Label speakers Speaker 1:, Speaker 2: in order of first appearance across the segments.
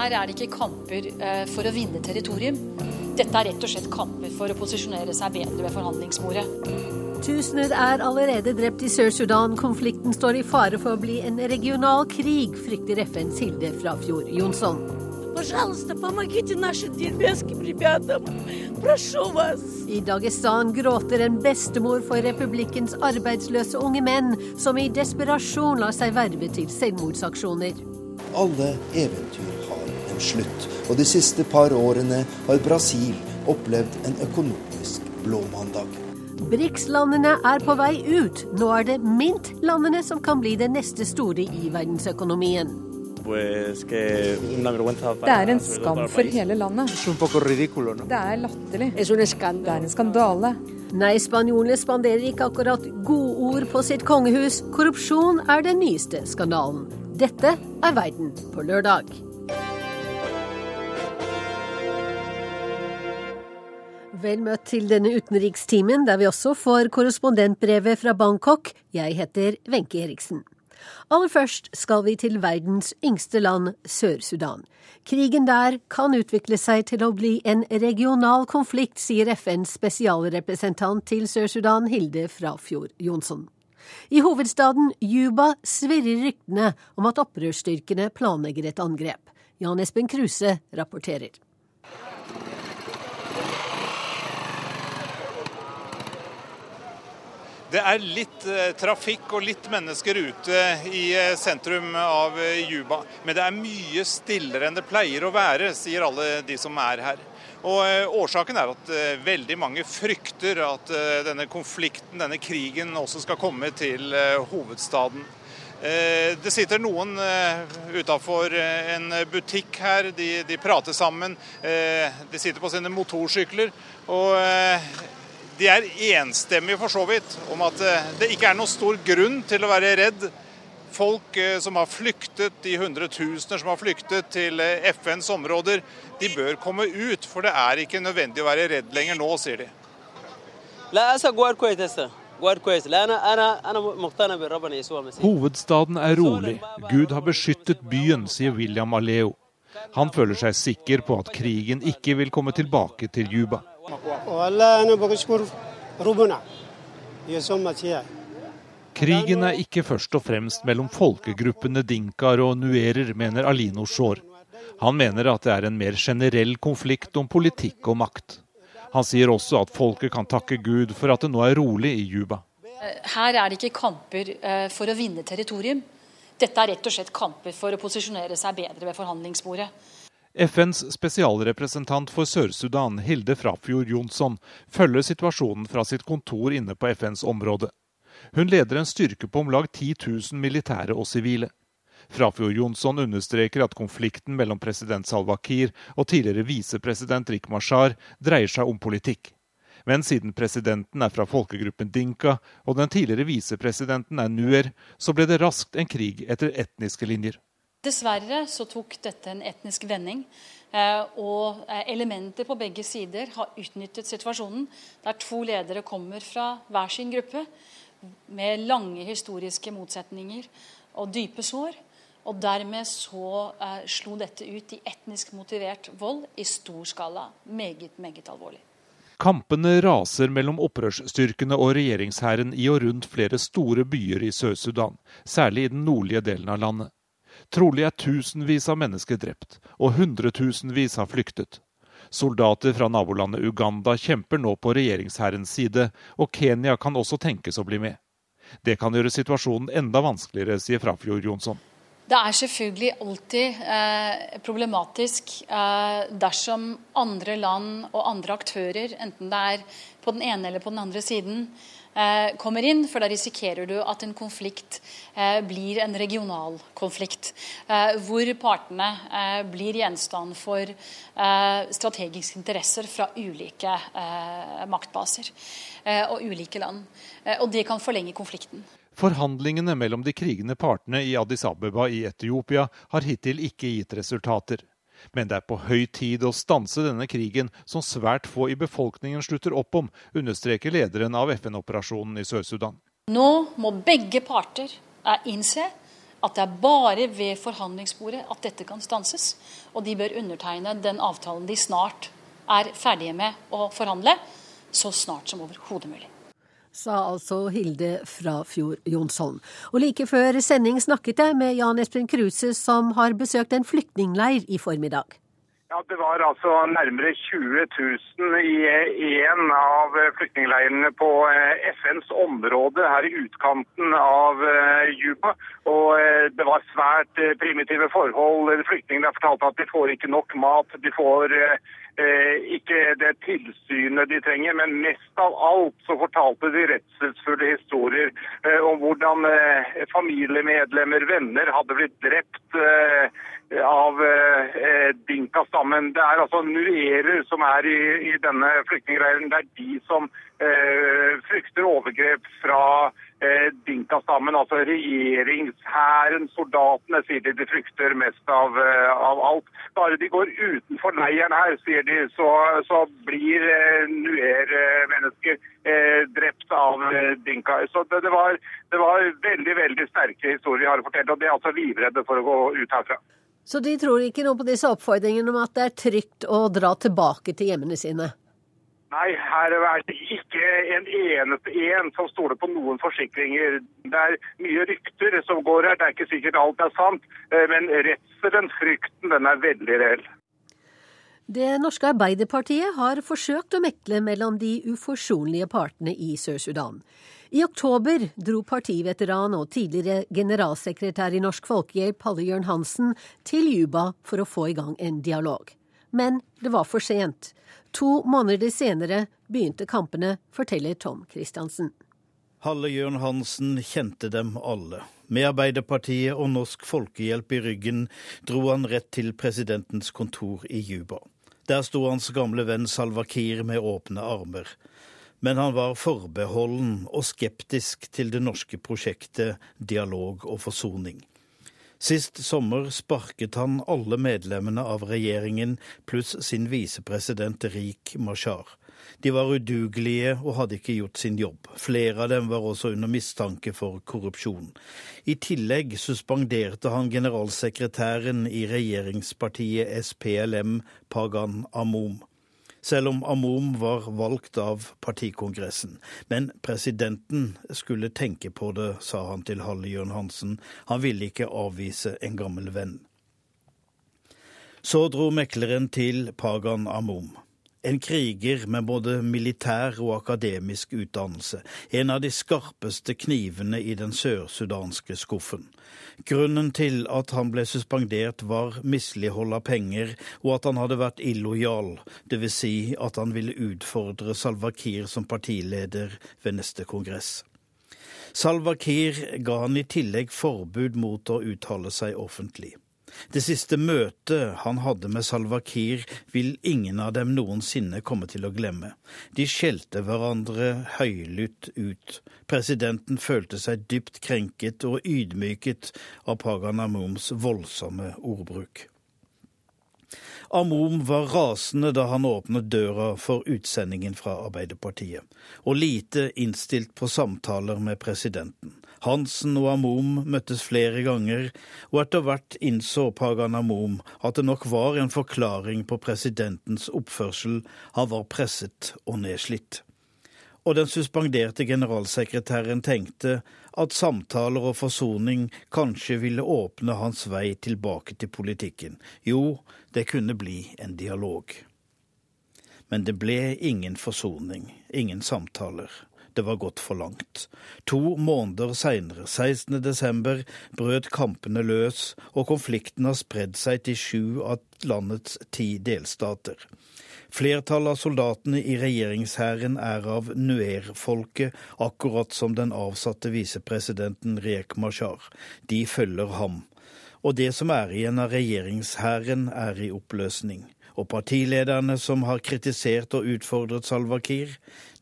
Speaker 1: her er det ikke kamper eh, for å vinne territorium. Dette er rett og slett kamper for å posisjonere seg bedre ved forhandlingsbordet.
Speaker 2: Tusener er allerede drept i Sør-Sudan. Konflikten står i fare for å bli en regional krig, frykter FNs Hilde Frafjord Jonsson. I Dagestan gråter en bestemor for republikkens arbeidsløse unge menn, som i desperasjon lar seg verve til selvmordsaksjoner.
Speaker 3: Alle eventyr slutt, og de siste par årene har Brasil opplevd en økonomisk blåmandag.
Speaker 2: BRICS-landene er på vei ut. Nå er det MINT-landene som kan bli det neste store i verdensøkonomien.
Speaker 4: Det er en skam for hele landet. Det er latterlig. Det er en skandale.
Speaker 2: Nei, spanjolene spanderer ikke akkurat godord på sitt kongehus. Korrupsjon er den nyeste skandalen. Dette er Verden på lørdag. Vel møtt til denne utenrikstimen, der vi også får korrespondentbrevet fra Bangkok. Jeg heter Wenche Eriksen. Aller først skal vi til verdens yngste land, Sør-Sudan. Krigen der kan utvikle seg til å bli en regional konflikt, sier FNs spesialrepresentant til Sør-Sudan, Hilde Frafjord Jonsson. I hovedstaden Juba svirrer ryktene om at opprørsstyrkene planlegger et angrep. Jan Espen Kruse rapporterer.
Speaker 5: Det er litt eh, trafikk og litt mennesker ute i eh, sentrum av eh, Juba. Men det er mye stillere enn det pleier å være, sier alle de som er her. Og Årsaken er at veldig mange frykter at denne konflikten, denne krigen, også skal komme til hovedstaden. Det sitter noen utafor en butikk her. De, de, prater sammen. De sitter på sine motorsykler. Og de er enstemmige for så vidt om at eh, det ikke er noen stor grunn til å være redd. Folk eh, som har flyktet, de hundretusener som har flyktet til eh, FNs områder, de bør komme ut. For det er ikke nødvendig å være redd lenger nå, sier de.
Speaker 6: Hovedstaden er rolig. Gud har beskyttet byen, sier William Aleo. Han føler seg sikker på at krigen ikke vil komme tilbake til Juba. Krigen er ikke først og fremst mellom folkegruppene dinkaer og nuerer, mener Alino Shore. Han mener at det er en mer generell konflikt om politikk og makt. Han sier også at folket kan takke Gud for at det nå er rolig i Juba.
Speaker 1: Her er det ikke kamper eh, for å vinne territorium. Dette er rett og slett kamper for å posisjonere seg bedre ved forhandlingsbordet.
Speaker 6: FNs spesialrepresentant for Sør-Sudan, Hilde Frafjord Jonsson, følger situasjonen fra sitt kontor inne på FNs område. Hun leder en styrke på om lag 10 000 militære og sivile. Frafjord Jonsson understreker at konflikten mellom president Salva Kiir og tidligere visepresident Rik Mashar dreier seg om politikk. Men siden presidenten er fra folkegruppen dinka og den tidligere visepresidenten er nuer, så ble det raskt en krig etter etniske linjer.
Speaker 1: Dessverre så tok dette en etnisk vending. Eh, og eh, elementer på begge sider har utnyttet situasjonen, der to ledere kommer fra hver sin gruppe med lange historiske motsetninger og dype sår. Og dermed så eh, slo dette ut i etnisk motivert vold i stor skala. Meget, meget alvorlig.
Speaker 6: Kampene raser mellom opprørsstyrkene og regjeringshæren i og rundt flere store byer i Sør-Sudan, særlig i den nordlige delen av landet. Trolig er tusenvis av mennesker drept, og hundretusenvis har flyktet. Soldater fra nabolandet Uganda kjemper nå på regjeringshærens side, og Kenya kan også tenkes å bli med. Det kan gjøre situasjonen enda vanskeligere, sier Frafjord Jonsson.
Speaker 1: Det er selvfølgelig alltid eh, problematisk eh, dersom andre land og andre aktører, enten det er på den ene eller på den andre siden, kommer inn, for da risikerer du at en konflikt eh, blir en regional konflikt. Eh, hvor partene blir gjenstand for strategiske interesser fra ulike maktbaser og ulike land. Og det kan forlenge konflikten.
Speaker 6: Forhandlingene mellom de krigende partene i Addis Abeba i Etiopia har hittil ikke gitt resultater. Men det er på høy tid å stanse denne krigen, som svært få i befolkningen slutter opp om, understreker lederen av FN-operasjonen i Sør-Sudan.
Speaker 1: Nå må begge parter innse at det er bare ved forhandlingsbordet at dette kan stanses. Og de bør undertegne den avtalen de snart er ferdige med å forhandle, så snart som overhodet mulig.
Speaker 2: Sa altså Hilde Frafjord Jonsson. Og like før sending snakket jeg med Jan Espen Kruse, som har besøkt en flyktningleir i formiddag.
Speaker 7: Ja, Det var altså nærmere 20 000 i en av flyktningleirene på eh, FNs område her i utkanten av eh, Juba. Og eh, Det var svært primitive forhold. Flyktningene fortalte at de får ikke nok mat. De får ikke det tilsynet de trenger, men mest av alt så fortalte de redselsfulle historier om hvordan familiemedlemmer, venner, hadde blitt drept av eh, Dinka-stammen. Det er altså nuerer som er i, i denne flyktningleiren. Det er de som eh, frykter overgrep fra eh, Dinka-stammen. Altså regjeringshæren, soldatene, sier de de frykter mest av, eh, av, alt. Bare de går utenfor leiren her, sier de, så, så blir eh, nuer-mennesker eh, drept av Dinka. Så det, det, var, det var veldig, veldig sterke historier har fortalt, og de er altså livredde for å gå ut herfra.
Speaker 2: Så de tror ikke noe på disse oppfordringene om at det er trygt å dra tilbake til hjemmene sine?
Speaker 7: Nei, her er det ikke en eneste en som stoler på noen forsikringer. Det er mye rykter som går her, det er ikke sikkert alt er sant. Eh, men redselen, frykten, den er veldig reell.
Speaker 2: Det norske Arbeiderpartiet har forsøkt å mekle mellom de uforsonlige partene i Sør-Sudan. I oktober dro partiveteran og tidligere generalsekretær i Norsk Folkehjelp Halle Jørn Hansen til Juba for å få i gang en dialog. Men det var for sent. To måneder senere begynte kampene, forteller Tom Christiansen.
Speaker 8: Halle Jørn Hansen kjente dem alle. Med Arbeiderpartiet og Norsk Folkehjelp i ryggen dro han rett til presidentens kontor i Juba. Der sto hans gamle venn Salva Kiir med åpne armer men han var forbeholden og skeptisk til det norske prosjektet Dialog og forsoning. Sist sommer sparket han alle medlemmene av regjeringen pluss sin visepresident Rik Mashar. De var udugelige og hadde ikke gjort sin jobb. Flere av dem var også under mistanke for korrupsjon. I tillegg suspenderte han generalsekretæren i regjeringspartiet SPLM, Pagan Amom selv om Amom var valgt av partikongressen. Men presidenten skulle tenke på det, sa han til Halle Jørn Hansen. Han ville ikke avvise en gammel venn. Så dro mekleren til Pagan Amom. En kriger med både militær og akademisk utdannelse. En av de skarpeste knivene i den sørsudanske skuffen. Grunnen til at han ble suspendert var mislighold av penger, og at han hadde vært illojal, dvs. Si at han ville utfordre Salva Kiir som partileder ved neste kongress. Salva Kiir ga han i tillegg forbud mot å uttale seg offentlig. Det siste møtet han hadde med Salva Kiir, vil ingen av dem noensinne komme til å glemme. De skjelte hverandre høylytt ut. Presidenten følte seg dypt krenket og ydmyket av Pagan Amoms voldsomme ordbruk. Amom var rasende da han åpnet døra for utsendingen fra Arbeiderpartiet, og lite innstilt på samtaler med presidenten. Hansen og Amom møttes flere ganger, og etter hvert innså Pagan Amom at det nok var en forklaring på presidentens oppførsel, han var presset og nedslitt. Og den suspenderte generalsekretæren tenkte at samtaler og forsoning kanskje ville åpne hans vei tilbake til politikken. Jo, det kunne bli en dialog. Men det ble ingen forsoning, ingen samtaler det var gått for langt. To måneder seinere, 16.12, brøt kampene løs, og konflikten har spredd seg til sju av landets ti delstater. Flertallet av soldatene i regjeringshæren er av nuer-folket, akkurat som den avsatte visepresidenten Riek Mashar. De følger ham. Og det som er igjen av regjeringshæren, er i oppløsning. Og partilederne som har kritisert og utfordret Salva Kiir,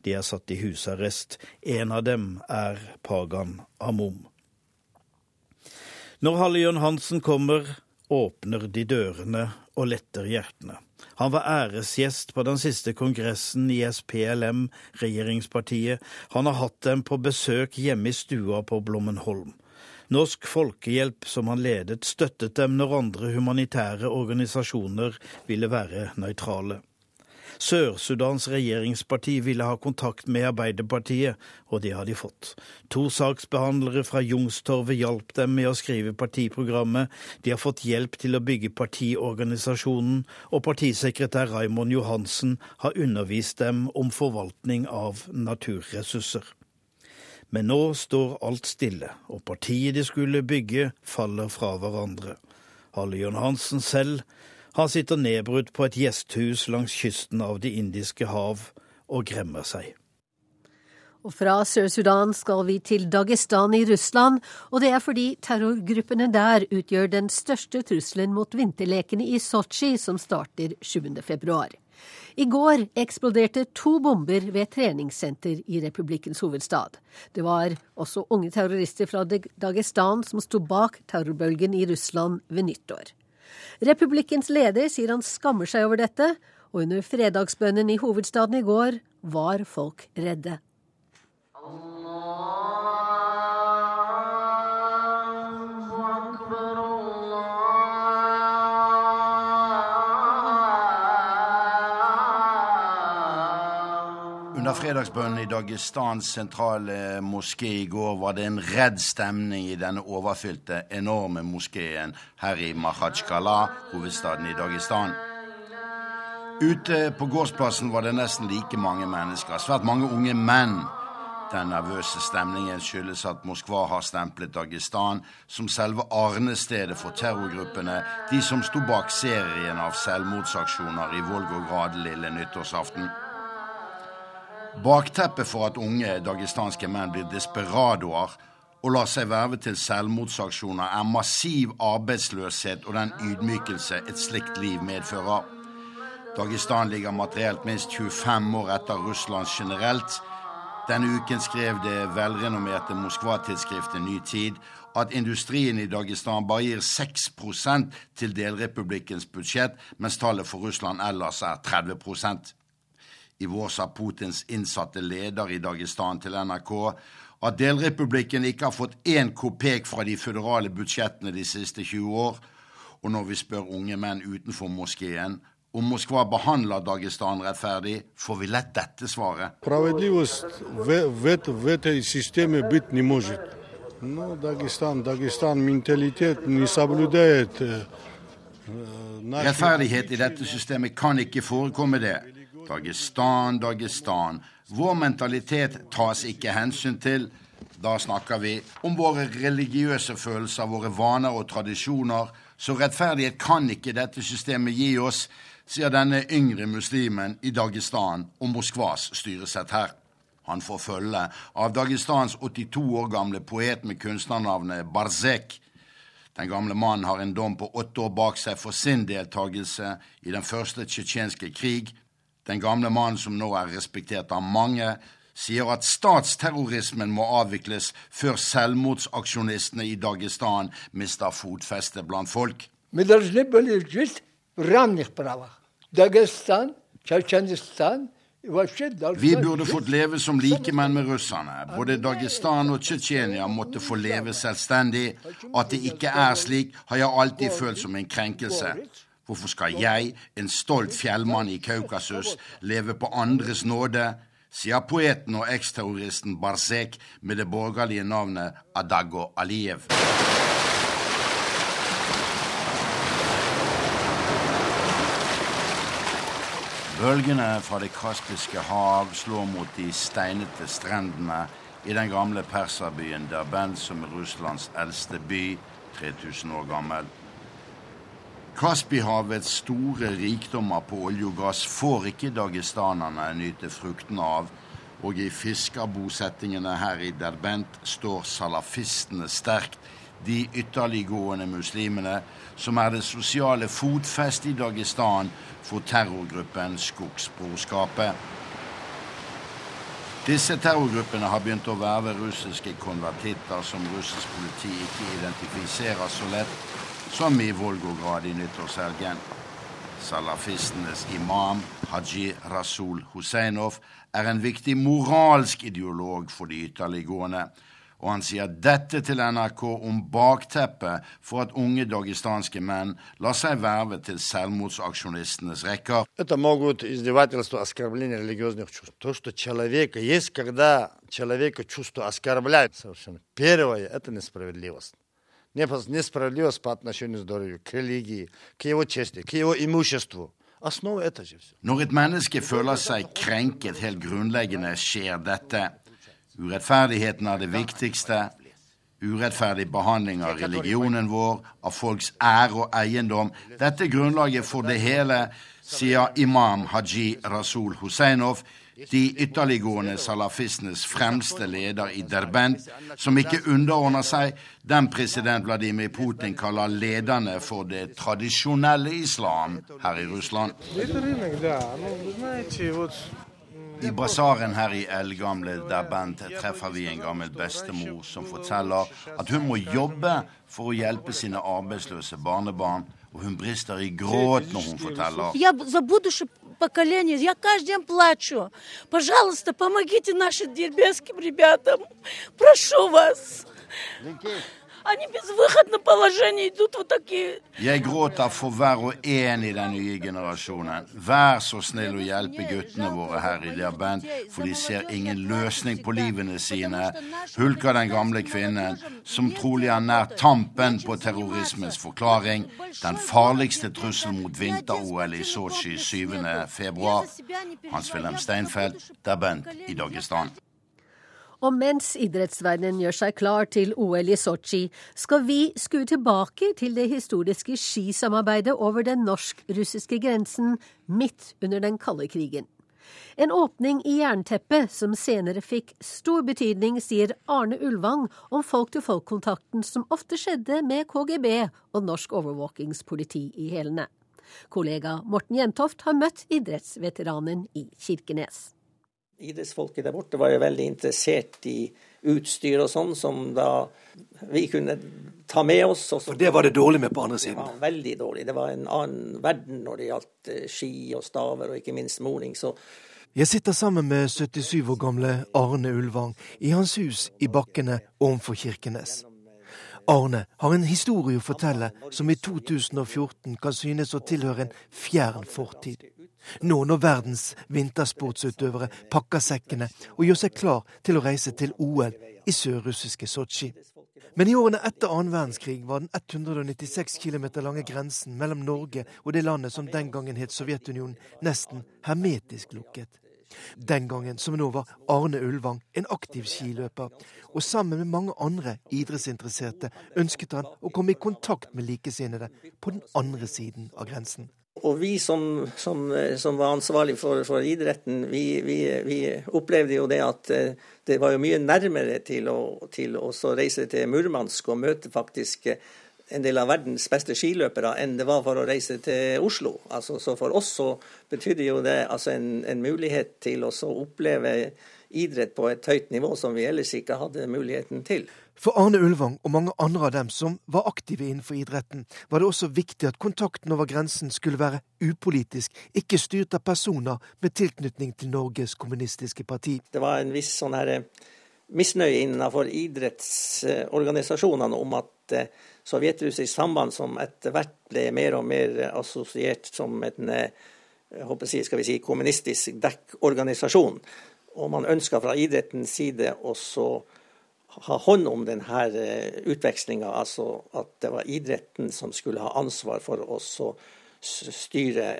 Speaker 8: de er satt i husarrest. En av dem er Pagan Amom. Når Halle Jørn Hansen kommer, åpner de dørene og letter hjertene. Han var æresgjest på den siste kongressen i SPLM, regjeringspartiet. Han har hatt dem på besøk hjemme i stua på Blommenholm. Norsk Folkehjelp, som han ledet, støttet dem når andre humanitære organisasjoner ville være nøytrale. Sør-Sudans regjeringsparti ville ha kontakt med Arbeiderpartiet, og det har de fått. To saksbehandlere fra Youngstorget hjalp dem med å skrive partiprogrammet, de har fått hjelp til å bygge partiorganisasjonen, og partisekretær Raymond Johansen har undervist dem om forvaltning av naturressurser. Men nå står alt stille, og partiet de skulle bygge, faller fra hverandre. Halle Jørn Hansen selv han sitter nedbrutt på et gjesthus langs kysten av Det indiske hav og gremmer seg.
Speaker 2: Og fra Sør-Sudan skal vi til Dagestan i Russland, og det er fordi terrorgruppene der utgjør den største trusselen mot vinterlekene i Sotsji, som starter 7. februar. I går eksploderte to bomber ved et treningssenter i republikkens hovedstad. Det var også unge terrorister fra Dagestan som sto bak terrorbølgen i Russland ved nyttår. Republikkens leder sier han skammer seg over dette, og under fredagsbønnen i hovedstaden i går var folk redde.
Speaker 9: Under fredagsbønnen i Dagestans sentrale moské i går var det en redd stemning i denne overfylte, enorme moskeen her i Mahatsjkala, hovedstaden i Dagestan. Ute på gårdsplassen var det nesten like mange mennesker, svært mange unge menn. Den nervøse stemningen skyldes at Moskva har stemplet Dagestan som selve arnestedet for terrorgruppene, de som sto bak serien av selvmordsaksjoner i Volgograd lille nyttårsaften. Bakteppet for at unge dagestanske menn blir desperadoer og lar seg verve til selvmordsaksjoner, er massiv arbeidsløshet og den ydmykelse et slikt liv medfører. Dagestan ligger materielt minst 25 år etter Russland generelt. Denne uken skrev det velrenommerte Moskva-tidsskriftet Ny Tid at industrien i Dagestan bare gir 6% til delrepublikkens budsjett, mens tallet for Russland ellers er 30 i vår sa Putins innsatte leder i Dagestan til NRK at delrepublikken ikke har fått én kopek fra de føderale budsjettene de siste 20 år. Og når vi spør unge menn utenfor moskeen om Moskva behandler Dagestan rettferdig, får vi lett dette svaret. Rettferdighet i dette systemet kan ikke forekomme, det. Dagestan, Dagestan. Vår mentalitet tas ikke hensyn til. Da snakker vi om våre religiøse følelser, våre vaner og tradisjoner. Så rettferdighet kan ikke dette systemet gi oss, sier denne yngre muslimen i Dagestan om Moskvas styresett her. Han får følge av Dagestans 82 år gamle poet med kunstnernavnet Barzek. Den gamle mannen har en dom på åtte år bak seg for sin deltakelse i den første tsjetsjenske krig, den gamle mannen som nå er respektert av mange, sier at statsterrorismen må avvikles før selvmordsaksjonistene i Dagestan mister fotfeste blant folk. Vi burde fått leve som likemenn med russerne. Både Dagestan og Tsjetsjenia måtte få leve selvstendig. At det ikke er slik, har jeg alltid følt som en krenkelse. Hvorfor skal jeg, en stolt fjellmann i Kaukasus, leve på andres nåde? sier poeten og eksterroristen Barzek med det borgerlige navnet Adago Aliyev. Bølgene fra Det kaspiske hav slår mot de steinete strendene i den gamle perserbyen Derben, som er Russlands eldste by, 3000 år gammel. Kaspihavets store rikdommer på olje og gass får ikke dagestanerne nyte fruktene av, og i fiskerbosettingene her i Derbent står salafistene sterkt, de ytterliggående muslimene som er det sosiale fotfestet i Dagestan for terrorgruppen Skogsbrorskapet. Disse terrorgruppene har begynt å verve russiske konvertitter som russisk politi ikke identifiserer så lett, som i Volgograd i nyttårshelgen. Salafistenes imam, Haji Rasul Husseinov, er en viktig moralsk ideolog for de ytterliggående. og han sier dette til NRK om bakteppet for at unge dagestanske menn lar seg verve til selvmordsaksjonistenes rekker.
Speaker 10: Это могут издевательства, оскорбления религиозных чувств. То, что человека есть, когда человека чувство оскорбляют совершенно. Первое – это несправедливость. Несправедливость по отношению к здоровью, к религии, к его чести, к его имуществу.
Speaker 9: Når et menneske føler seg krenket helt grunnleggende, skjer dette. Urettferdigheten er det viktigste. Urettferdig behandling av religionen vår, av folks ære og eiendom. Dette er grunnlaget for det hele, sier imam Haji Rasul Husseinov, de ytterliggående salafistenes fremste leder i Derbent, som ikke underordner seg den president Vladimir Putin kaller lederne for det tradisjonelle islam her i Russland. I basaren her i eldgamle Derbent treffer vi en gammel bestemor som forteller at hun må jobbe for å hjelpe sine arbeidsløse barnebarn, og hun brister i gråt når hun forteller.
Speaker 11: Поколение. Я каждый день плачу. Пожалуйста, помогите нашим дербенским ребятам. Прошу вас.
Speaker 9: Jeg gråter for hver og en i den nye generasjonen. Vær så snill å hjelpe guttene våre her i Liaben, for de ser ingen løsning på livene sine, hulker den gamle kvinnen, som trolig er nær tampen på terrorismens forklaring, den farligste trussel mot vinter-OL i Sotsji 7. februar. Hans-Wilhelm Steinfeld, Derbent i Dagestan.
Speaker 2: Og mens idrettsverdenen gjør seg klar til OL i Sotsji, skal vi skue tilbake til det historiske skisamarbeidet over den norsk-russiske grensen midt under den kalde krigen. En åpning i jernteppet som senere fikk stor betydning, sier Arne Ulvang om folk-til-folk-kontakten som ofte skjedde med KGB og norsk overvåkingspoliti i hælene. Kollega Morten Jentoft har møtt idrettsveteranen i Kirkenes
Speaker 12: idrettsfolket der borte var jo veldig interessert i utstyr og sånn, som da vi kunne ta med oss.
Speaker 13: Og det var det dårlig med på andre siden?
Speaker 12: Ja, veldig dårlig. Det var en annen verden når det gjaldt eh, ski og staver, og ikke minst moring. så
Speaker 13: jeg sitter sammen med 77 år gamle Arne Ulvang i hans hus i bakkene ovenfor Kirkenes. Arne har en historie å fortelle som i 2014 kan synes å tilhøre en fjern fortid. Nå når verdens vintersportsutøvere pakker sekkene og gjør seg klar til å reise til OL i sørrussiske Sotsji. Men i årene etter annen verdenskrig var den 196 km lange grensen mellom Norge og det landet som den gangen het Sovjetunionen, nesten hermetisk lukket. Den gangen som nå var Arne Ulvang en aktiv skiløper, og sammen med mange andre idrettsinteresserte ønsket han å komme i kontakt med likesinnede på den andre siden av grensen.
Speaker 12: Og vi som, som, som var ansvarlig for, for idretten, vi, vi, vi, opplevde jo det at eh, det var jo mye nærmere til å, til å reise til Murmansk og møte faktisk eh, en del av verdens beste skiløpere enn det var for å reise til Oslo. Altså, så for oss så betydde jo det altså en, en mulighet til å oppleve idrett på et høyt nivå som vi ellers ikke hadde muligheten til.
Speaker 13: For Arne Ulvang og mange andre av dem som var aktive innenfor idretten, var det også viktig at kontakten over grensen skulle være upolitisk, ikke styrt av personer med tilknytning til Norges kommunistiske parti.
Speaker 12: Det var en viss sånn her eh, misnøye innenfor idrettsorganisasjonene om at eh, Sovjetrussisk samband, som etter hvert ble mer og mer assosiert som en eh, jeg, skal vi si, kommunistisk dekkorganisasjon, og man ønska fra idrettens side også ha hånd om denne eh, utvekslinga, altså at det var idretten som skulle ha ansvar for å styre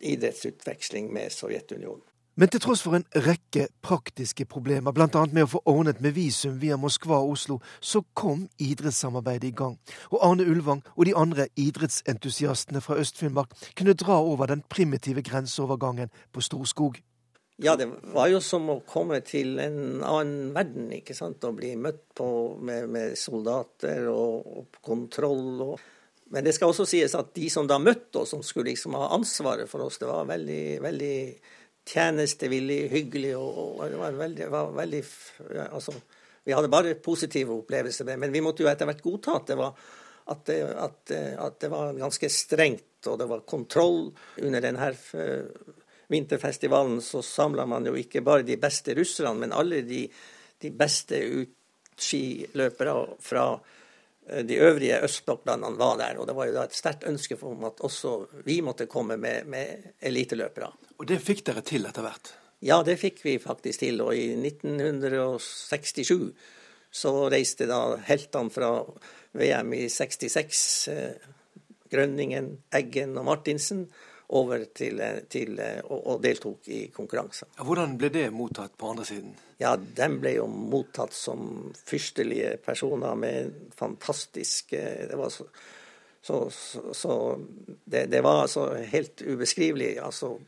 Speaker 12: idrettsutveksling med Sovjetunionen.
Speaker 13: Men til tross for en rekke praktiske problemer, bl.a. med å få ordnet med visum via Moskva og Oslo, så kom idrettssamarbeidet i gang. Og Arne Ulvang og de andre idrettsentusiastene fra Øst-Finnmark kunne dra over den primitive grenseovergangen på Storskog.
Speaker 12: Ja, det var jo som å komme til en annen verden, ikke sant. Å bli møtt på med, med soldater og, og kontroll. Og... Men det skal også sies at de som da møtte oss, som skulle liksom ha ansvaret for oss, det var veldig, veldig tjenestevillig, hyggelig og, og det var veldig, var veldig altså, Vi hadde bare positive opplevelser med men vi måtte jo etter hvert godta at det var at det, at, at det var ganske strengt, og det var kontroll under denne vinterfestivalen så samla man jo ikke bare de beste russerne, men alle de, de beste skiløpere fra eh, de øvrige østblokklandene var der. Og det var jo da et sterkt ønske om at også vi måtte komme med, med eliteløpere.
Speaker 13: Og det fikk dere til etter hvert?
Speaker 12: Ja, det fikk vi faktisk til. Og i 1967 så reiste da heltene fra VM i 66, eh, Grønningen, Eggen og Martinsen, over til, til og, og, deltok i konkurranser.
Speaker 13: Hvordan ble det mottatt på andre siden?
Speaker 12: Ja, De ble jo mottatt som fyrstelige personer med fantastisk Det var så, så, så det, det, var altså helt ubeskrivelig. altså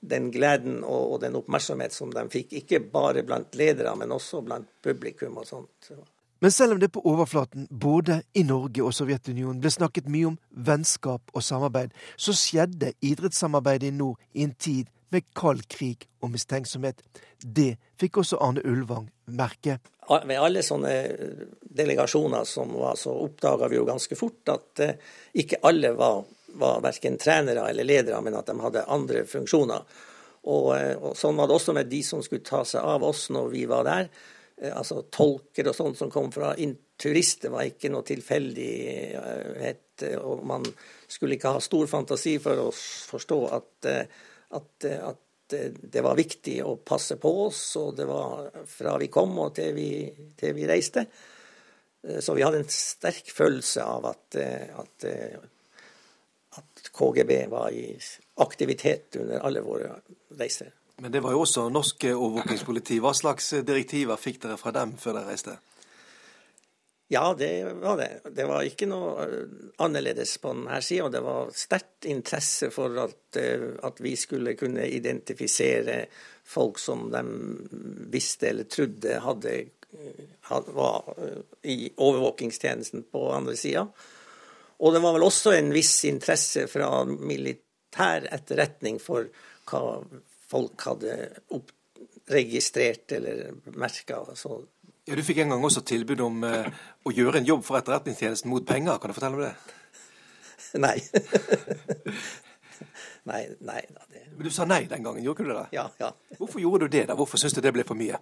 Speaker 12: Den gleden og, og, den oppmerksomhet som de fikk, ikke bare blant ledere, men også blant publikum og sånt.
Speaker 13: Men selv om det på overflaten, både i Norge og Sovjetunionen, ble snakket mye om vennskap og samarbeid, så skjedde idrettssamarbeidet i nord i en tid med kald krig og mistenksomhet. Det fikk også Arne Ulvang merke.
Speaker 12: Ved alle sånne delegasjoner som var, så oppdaga vi jo ganske fort at eh, ikke alle var, var verken trenere eller ledere, men at de hadde andre funksjoner. Og, eh, og sånn var det også med de som skulle ta seg av oss når vi var der. Eh, altså tolker og sånt som kom fra turister, var ikke noe tilfeldighet. Eh, og man skulle ikke ha stor fantasi for å forstå at, eh, at, at det var viktig å passe på oss, og det var fra vi kom og til vi, til vi reiste. Så vi hadde en sterk følelse av at, at, at KGB var i aktivitet under alle våre reiser.
Speaker 13: Men det var jo også norsk overvåkingspoliti. Hva slags direktiver fikk dere fra dem før dere reiste?
Speaker 12: Ja, det var det. Det var ikke noe eh, annerledes på denne sida. Det var sterkt interesse for at, eh, at, vi skulle kunne identifisere folk som de visste eller trodde hadde, var eh, i overvåkingstjenesten på andre sida. Og det var vel også en viss interesse fra militær etterretning for hva folk hadde registrert eller merka.
Speaker 13: Ja, du fikk en gang også tilbud om eh, å gjøre en jobb for Etterretningstjenesten mot penger. Kan du fortelle om det?
Speaker 12: Nei. nei, nei da. Det...
Speaker 13: Men du sa nei den gangen, gjorde du det?
Speaker 12: Ja, ja.
Speaker 13: Hvorfor gjorde du det? da? Hvorfor syns du det ble for mye?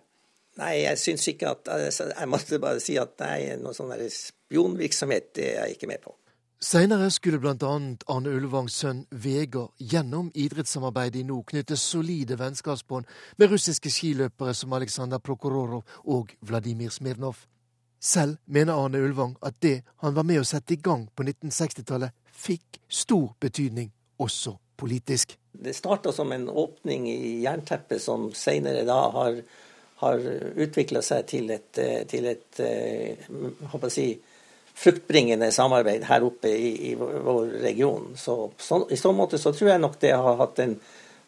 Speaker 12: Nei, jeg syns ikke at Jeg måtte bare si at nei, noe sånn spionvirksomhet det er jeg ikke med på.
Speaker 13: Seinere skulle blant annet Arne Ulvangs sønn Vegard gjennom idrettssamarbeidet i nord knytte solide vennskapsbånd med russiske skiløpere som Aleksandr Prokhororov og Vladimir Smirnov. Selv mener Arne Ulvang at det han var med å sette i gang på 1960-tallet, fikk stor betydning, også politisk.
Speaker 12: Det starta som en åpning i jernteppet som seinere da har, har utvikla seg til et, til et, håper eh, jeg si, fruktbringende samarbeid her oppe i, i vår region. Så, så, I så måte så tror jeg nok det har hatt en,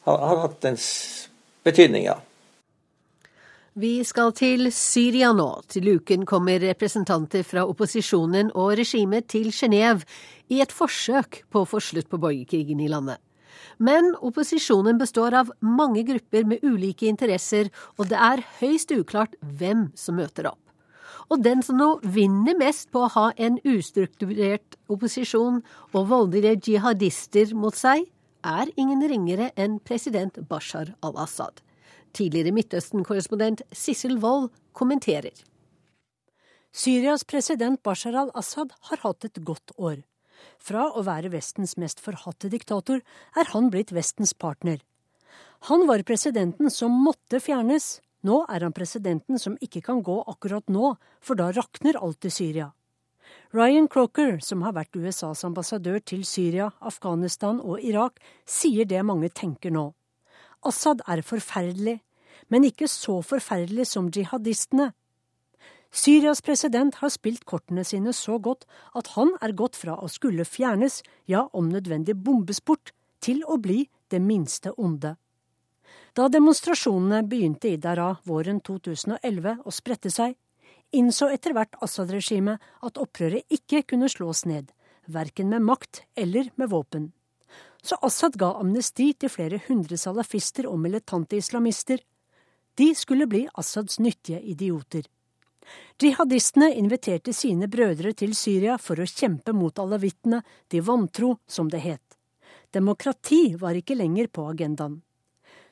Speaker 12: har, har hatt en betydning, ja.
Speaker 2: Vi skal til Syria nå. Til uken kommer representanter fra opposisjonen og regimet til Genéve i et forsøk på å få slutt på borgerkrigen i landet. Men opposisjonen består av mange grupper med ulike interesser, og det er høyst uklart hvem som møter opp. Og den som nå vinner mest på å ha en ustrukturert opposisjon og voldelige jihadister mot seg, er ingen ringere enn president Bashar al-Assad. Tidligere Midtøsten-korrespondent Sissel Wold kommenterer.
Speaker 14: Syrias president Bashar al-Assad har hatt et godt år. Fra å være Vestens mest forhatte diktator er han blitt Vestens partner. Han var presidenten som måtte fjernes, nå er han presidenten som ikke kan gå akkurat nå, for da rakner alt i Syria. Ryan Crocker, som har vært USAs ambassadør til Syria, Afghanistan og Irak, sier det mange tenker nå. Assad er forferdelig, men ikke så forferdelig som jihadistene. Syrias president har spilt kortene sine så godt at han er gått fra å skulle fjernes, ja om nødvendig bombes bort, til å bli det minste onde. Da demonstrasjonene begynte i Dara våren 2011 å sprette seg, innså etter hvert Assad-regimet at opprøret ikke kunne slås ned, verken med makt eller med våpen. Så Assad ga amnesti til flere hundre salafister og militante islamister. De skulle bli Assads nyttige idioter. Jihadistene inviterte sine brødre til Syria for å kjempe mot alawittene, de vantro, som det het. Demokrati var ikke lenger på agendaen.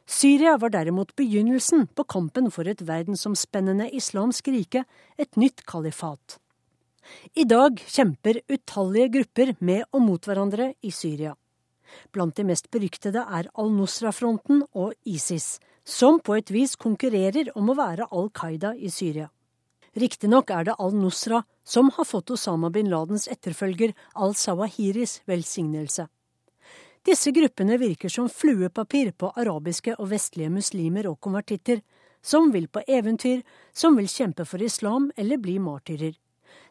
Speaker 14: Syria var derimot begynnelsen på kampen for et verdensomspennende islamsk rike, et nytt kalifat. I dag kjemper utallige grupper med og mot hverandre i Syria. Blant de mest beryktede er al-Nusra-fronten og ISIS, som på et vis konkurrerer om å være Al Qaida i Syria. Riktignok er det al-Nusra som har fått Osama bin Ladens etterfølger al-Sawahiris velsignelse. Disse gruppene virker som fluepapir på arabiske og vestlige muslimer og konvertitter, som vil på eventyr, som vil kjempe for islam eller bli martyrer.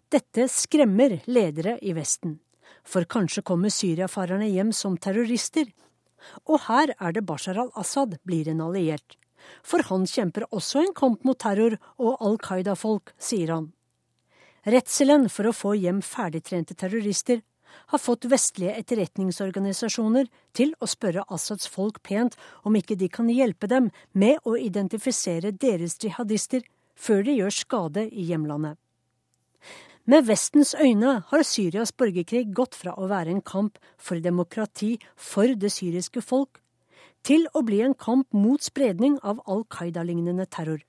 Speaker 14: Dette skremmer ledere i Vesten. For kanskje kommer syriafarerne hjem som terrorister. Og her er det Bashar al-Assad blir en alliert. For han kjemper også en kamp mot terror og Al Qaida-folk, sier han. Redselen for å få hjem ferdigtrente terrorister har fått vestlige etterretningsorganisasjoner til å spørre Assads folk pent om ikke de kan hjelpe dem med å identifisere deres jihadister før de gjør skade i hjemlandet. Med Vestens øyne har Syrias borgerkrig gått fra å være en kamp for demokrati for det syriske folk, til å bli en kamp mot spredning av Al Qaida-lignende terror.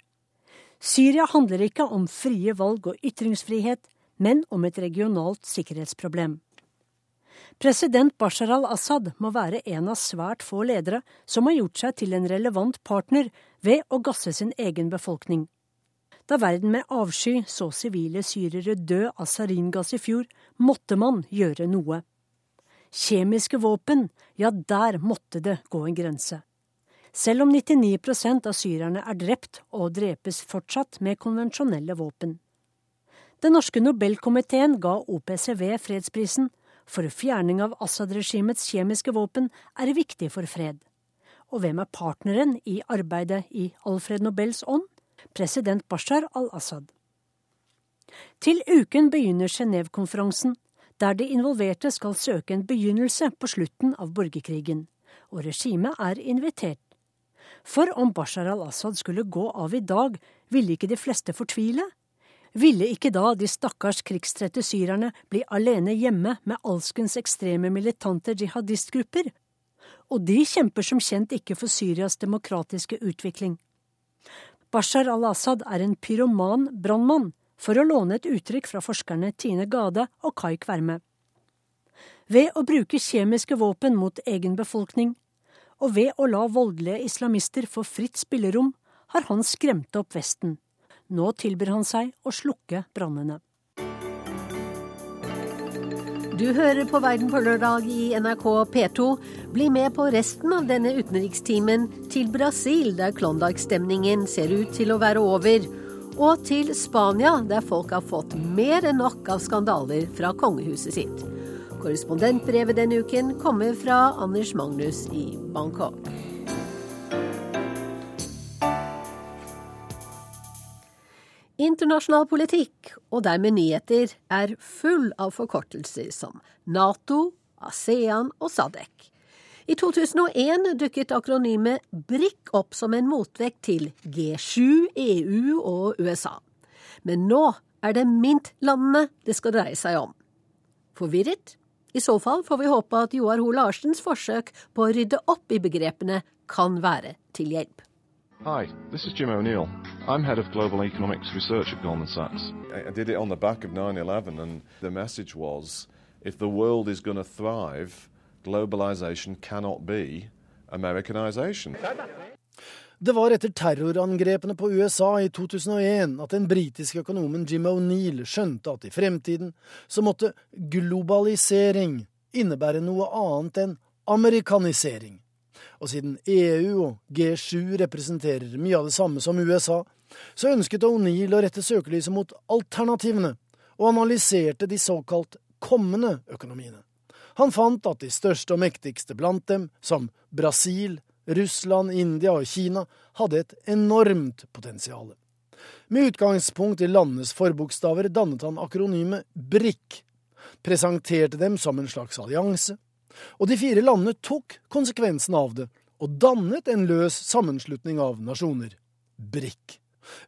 Speaker 14: Syria handler ikke om frie valg og ytringsfrihet, men om et regionalt sikkerhetsproblem. President Bashar al-Assad må være en av svært få ledere som har gjort seg til en relevant partner ved å gasse sin egen befolkning. Da verden med avsky så sivile syrere dø av saringass i fjor, måtte man gjøre noe. Kjemiske våpen, ja, der måtte det gå en grense. Selv om 99% av syrerne er drept og drepes fortsatt med konvensjonelle våpen. Den norske Nobelkomiteen ga OPCW fredsprisen, for fjerning av Assad-regimets kjemiske våpen er viktig for fred. Og hvem er partneren i arbeidet i Alfred Nobels ånd? president Bashar al-Assad. Til uken begynner Genéve-konferansen, der de involverte skal søke en begynnelse på slutten av borgerkrigen, og regimet er invitert. For om Bashar al-Assad skulle gå av i dag, ville ikke de fleste fortvile? Ville ikke da de stakkars krigstrette syrerne bli alene hjemme med alskens ekstreme militante jihadistgrupper? Og de kjemper som kjent ikke for Syrias demokratiske utvikling. Bashar al-Assad er en pyroman brannmann, for å låne et uttrykk fra forskerne Tine Gade og Kai Kverme. Ved å bruke kjemiske våpen mot egen befolkning, og ved å la voldelige islamister få fritt spillerom, har han skremt opp Vesten. Nå tilbyr han seg å slukke brannene.
Speaker 2: Du hører på Verden på lørdag i NRK P2. Bli med på resten av denne utenrikstimen til Brasil, der Klondyke-stemningen ser ut til å være over. Og til Spania, der folk har fått mer enn nok av skandaler fra kongehuset sitt. Korrespondentbrevet denne uken kommer fra Anders Magnus i Bangkok. Internasjonal politikk, og dermed nyheter, er full av forkortelser som Nato, ASEAN og SADC. I 2001 dukket akronymet BRIC opp som en motvekt til G7, EU og USA. Men nå er det MINT-landene det skal dreie seg om. Forvirret? I så fall får vi håpe at Joar Ho Larsens forsøk på å rydde opp i begrepene kan være til hjelp.
Speaker 15: Hi, this is Jim O'Neill. I'm head of global economics research at Goldman Sachs. I did it on the back of 9 11, and the message was if the world is going to thrive, globalization cannot be Americanization.
Speaker 16: Det var etter terrorangrepene på USA i 2001 at den britiske økonomen Jim O'Neill skjønte at i fremtiden så måtte globalisering innebære noe annet enn amerikanisering. Og siden EU og G7 representerer mye av det samme som USA, så ønsket O'Neill å rette søkelyset mot alternativene, og analyserte de såkalt kommende økonomiene. Han fant at de største og mektigste blant dem, som Brasil, Russland, India og Kina, hadde et enormt potensial. Med utgangspunkt i landenes forbokstaver dannet han akronymet BRIC, presenterte dem som en slags allianse, og de fire landene tok konsekvensen av det og dannet en løs sammenslutning av nasjoner. BRIC.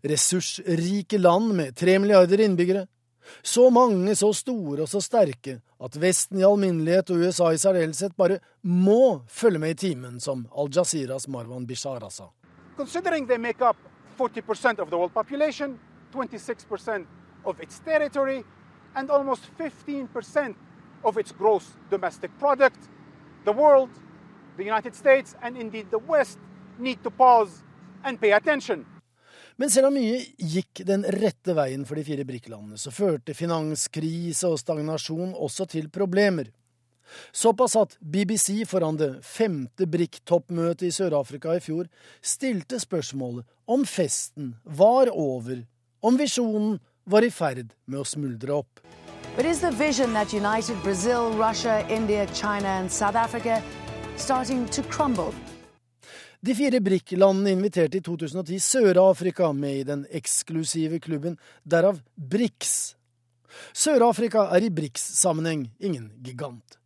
Speaker 16: Ressursrike land med tre milliarder innbyggere. Så mange, så store og så sterke at Vesten i alminnelighet og USA i særdeleshet bare må følge med i timen, som Al-Jaziras Marwan Bishara sa.
Speaker 17: Considering they make up 40% of the world population, 26% of its territory, and almost 15% of its gross domestic product, the world, the United States, and indeed the West need to pause and pay attention.
Speaker 16: Men selv om mye gikk den rette veien for de fire BRIC-landene, så førte finanskrise og stagnasjon også til problemer. Såpass at BBC foran det femte BRIC-toppmøtet i Sør-Afrika i fjor stilte spørsmålet om festen var over, om visjonen var i ferd med å smuldre opp. But is the vision that united Brazil, Russia, India, China and South Africa starting to crumble? De fire BRIC-landene inviterte i 2010 Sør-Afrika med i den eksklusive klubben, derav BRICS. Sør-Afrika er i BRICS-sammenheng ingen gigant.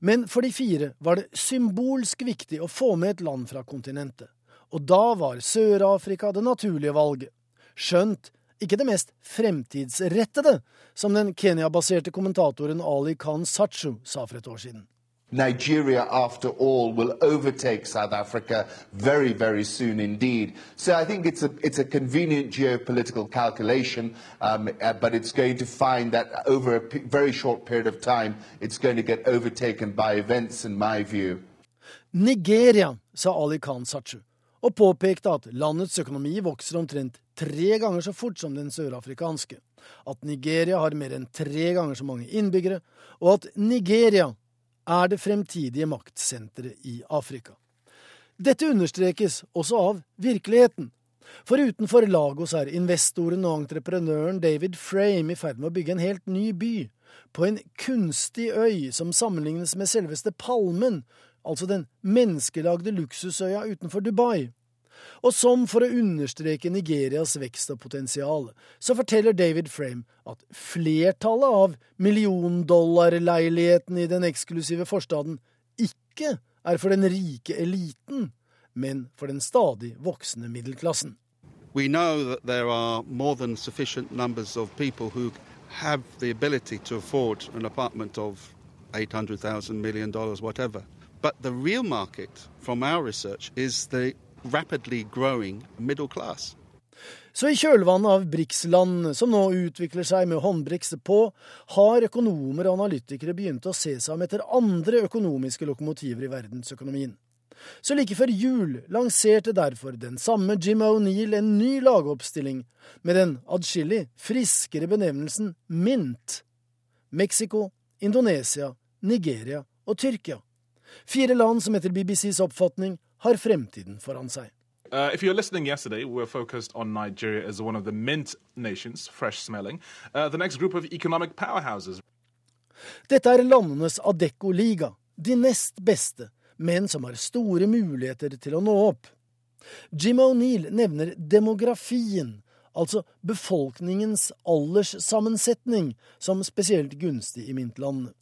Speaker 16: Men for de fire var det symbolsk viktig å få med et land fra kontinentet. Og da var Sør-Afrika det naturlige valget. Skjønt ikke det mest fremtidsrettede, som den Kenya-baserte kommentatoren Ali Khan Sachu sa for et år siden.
Speaker 18: Nigeria, after all, will overtake South Africa very, very soon indeed. So I think it's a, it's a convenient geopolitical calculation, um, uh, but it's going to find that over a very short period of time, it's going to get overtaken by events, in my view.
Speaker 16: Nigeria, sa Ali Khan Sachu, og påpekte at landets økonomi vokser omtrent tre ganger så fort som den sørafrikanske, at Nigeria har mer enn tre ganger så mange innbyggere, og at Nigeria er det fremtidige maktsenteret i Afrika. Dette understrekes også av virkeligheten. For utenfor Lagos er investoren og entreprenøren David Frame i ferd med å bygge en helt ny by, på en kunstig øy som sammenlignes med selveste Palmen, altså den menneskelagde luksusøya utenfor Dubai. Og som for å understreke Nigerias vekst og potensial, så forteller David Frame at flertallet av milliondollarleilighetene i den eksklusive forstaden ikke er for den rike eliten, men for den stadig voksende middelklassen.
Speaker 19: We know that there are more than sufficient numbers of people who have the ability to afford an apartment of 800,000 million dollars, whatever. But the real market, from our research, is the rapidly growing middle class.
Speaker 16: Så i kjølvannet av BRICS-land, som nå utvikler seg med håndbrikse på, har økonomer og analytikere begynt å se seg om etter andre økonomiske lokomotiver i verdensøkonomien. Så like før jul lanserte derfor den samme Jim O'Neill en ny lagoppstilling med den adskillig friskere benevnelsen MINT. Mexico, Indonesia, Nigeria og Tyrkia. Fire land som etter BBCs oppfatning har fremtiden foran seg.
Speaker 20: Uh, if you're listening yesterday, we were focused on Nigeria as one of the mint nations, fresh smelling. Uh, the next group of economic powerhouses.
Speaker 16: Dette er landenes Adecco-liga, de nest beste, men som har store muligheter til å nå opp. Jim O'Neill nevner demografien, altså befolkningens alderssammensetning, som spesielt gunstig i mintlandene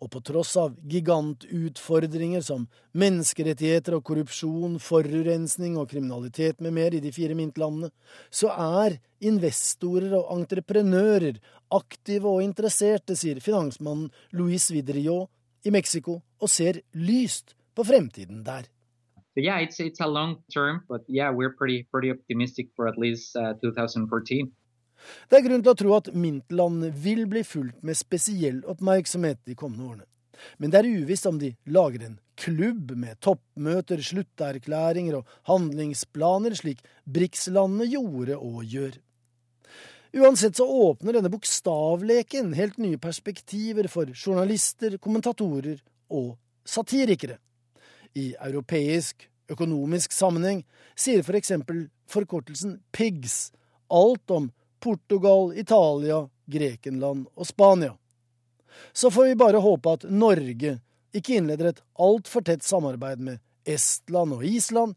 Speaker 16: og på tross av gigantutfordringer som menneskerettigheter og korrupsjon, forurensning og kriminalitet med mer i de fire mintlandene, så er investorer og entreprenører aktive og interesserte, sier finansmannen Luis Vidrio i Mexico, og ser lyst på fremtiden der.
Speaker 21: So yeah, it's it's a long term, but yeah, we're pretty pretty optimistic for at least uh, 2014.
Speaker 16: Det er grunn til å tro at Mintland vil bli fulgt med spesiell oppmerksomhet de kommende årene. Men det er uvisst om de lager en klubb med toppmøter, slutterklæringer og handlingsplaner, slik BRICS-landene gjorde og gjør. Uansett så åpner denne bokstavleken helt nye perspektiver for journalister, kommentatorer og satirikere. I europeisk økonomisk sammenheng sier for eksempel forkortelsen PIGS alt om Portugal, Italia, Grekenland og Spania. Så får vi bare håpe at Norge ikke innleder et altfor tett samarbeid med Estland og Island,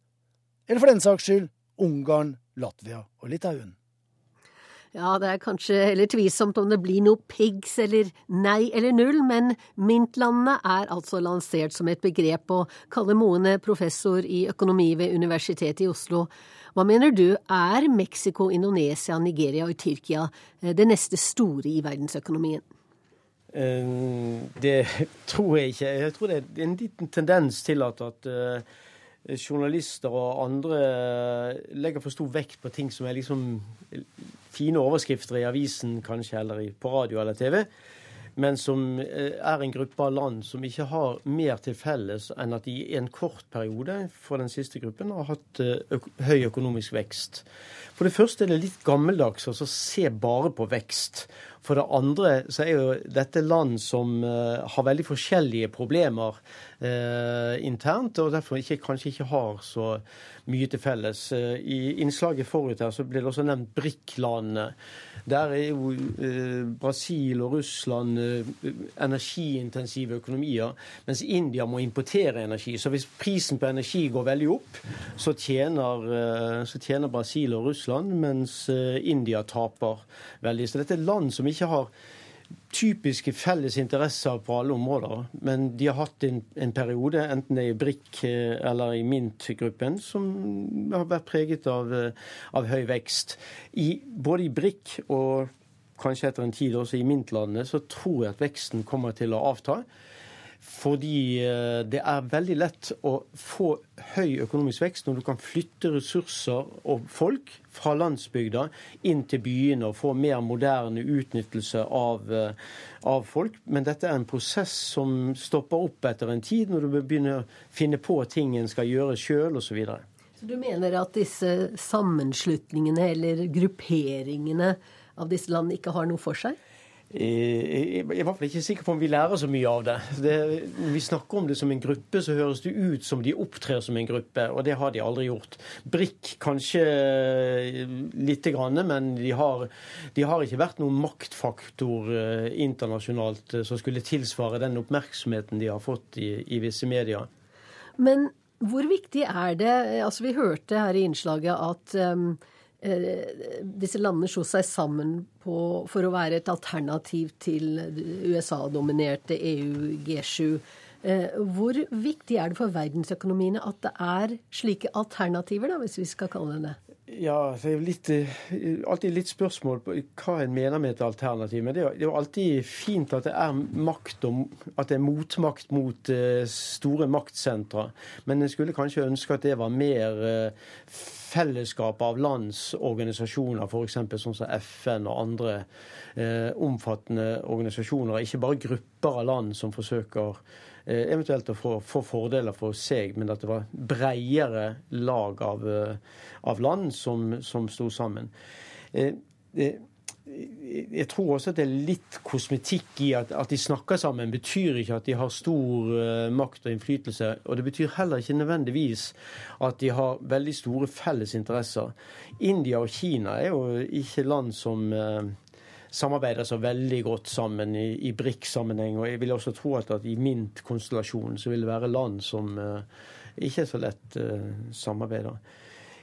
Speaker 16: eller for den saks skyld Ungarn, Latvia og Litauen.
Speaker 2: Ja, det er kanskje heller tvilsomt om det blir noe pigs eller nei eller null, men Mintlandene er altså lansert som et begrep, og Kalle Moene, professor i økonomi ved Universitetet i Oslo, hva mener du, er Mexico, Indonesia, Nigeria og Tyrkia eh, det neste store i verdensøkonomien?
Speaker 22: Det tror jeg ikke. Jeg tror det er en liten tendens til at, at journalister og andre legger for stor vekt på ting som er liksom fine overskrifter i avisen kanskje, eller på radio eller TV men som eh, er en gruppe av land som ikke har mer til felles enn at de i en kort periode for den siste gruppen har hatt eh, høy økonomisk vekst. For det første er det litt gammeldags å se bare på vekst. For det andre så er jo dette land som uh, har veldig forskjellige problemer uh, internt, og derfor ikke, kanskje ikke har så mye til felles. Uh, I innslaget forut her så ble det også nevnt BRIC-landene. Der er jo eh, Brasil og Russland eh, energiintensive økonomier, mens India må importere energi. Så hvis prisen på energi går veldig opp, så tjener, eh, så tjener Brasil og Russland, mens eh, India taper veldig. Så dette er land som ikke har typiske felles interesser på alle områder. Men de har hatt en, en periode, enten det er i BRIC eh, eller i MINT-gruppen, som har vært preget av, eh, av høy vekst. I, både i BRIC og kanskje etter en tid også i MINT-landene, så tror jeg at veksten kommer til å avta. Fordi eh, det er veldig lett å få høy økonomisk vekst når du kan flytte ressurser og folk fra landsbygda inn til byene og få mer moderne utnyttelse av, eh, av folk. Men dette er en prosess som stopper opp etter en tid, når du begynner å finne på ting en skal gjøre sjøl osv. Så, videre.
Speaker 2: så du mener at disse sammenslutningene eller grupperingene av disse landene ikke har noe for seg?
Speaker 22: Jeg er i hvert fall ikke sikker på om vi lærer så mye av det. det. Når vi snakker om det som en gruppe, så høres det ut som de opptrer som en gruppe, og det har de aldri gjort. Brikk kanskje lite grann, men de har, de har ikke vært noen maktfaktor eh, internasjonalt eh, som skulle tilsvare den oppmerksomheten de har fått i, i visse medier.
Speaker 2: Men hvor viktig er det Altså, vi hørte her i innslaget at um, Eh, disse landene slo seg sammen på, for å være et alternativ til USA-dominerte EU G7. Eh, hvor viktig er det for verdensøkonomiene at det er slike alternativer, da, hvis vi skal kalle det det?
Speaker 22: Ja, det er jo litt, eh, alltid litt spørsmål på hva en mener med et alternativ. Men det er jo alltid fint at det er makt og, at det er motmakt mot uh, store maktsentre. Men en skulle kanskje ønske at det var mer uh, fellesskap av landsorganisasjoner, f.eks. sånn som FN og andre omfattende organisasjoner. Ikke bare grupper av land som forsøker Eh, eventuelt å få, få, fordeler for seg, men at det var bredere lag av, eh, av land som, som sto sammen. Eh, jeg tror også at det er litt kosmetikk i at, at de snakker sammen, betyr ikke at de har stor makt og innflytelse. Og det betyr heller ikke nødvendigvis at de har veldig store felles interesser. India og Kina er jo ikke land som samarbeider så veldig godt sammen i, i BRIC-sammenheng. Og jeg vil også tro at, at i MINT-konstellasjonen så vil det være land som uh, ikke så lett uh, samarbeider.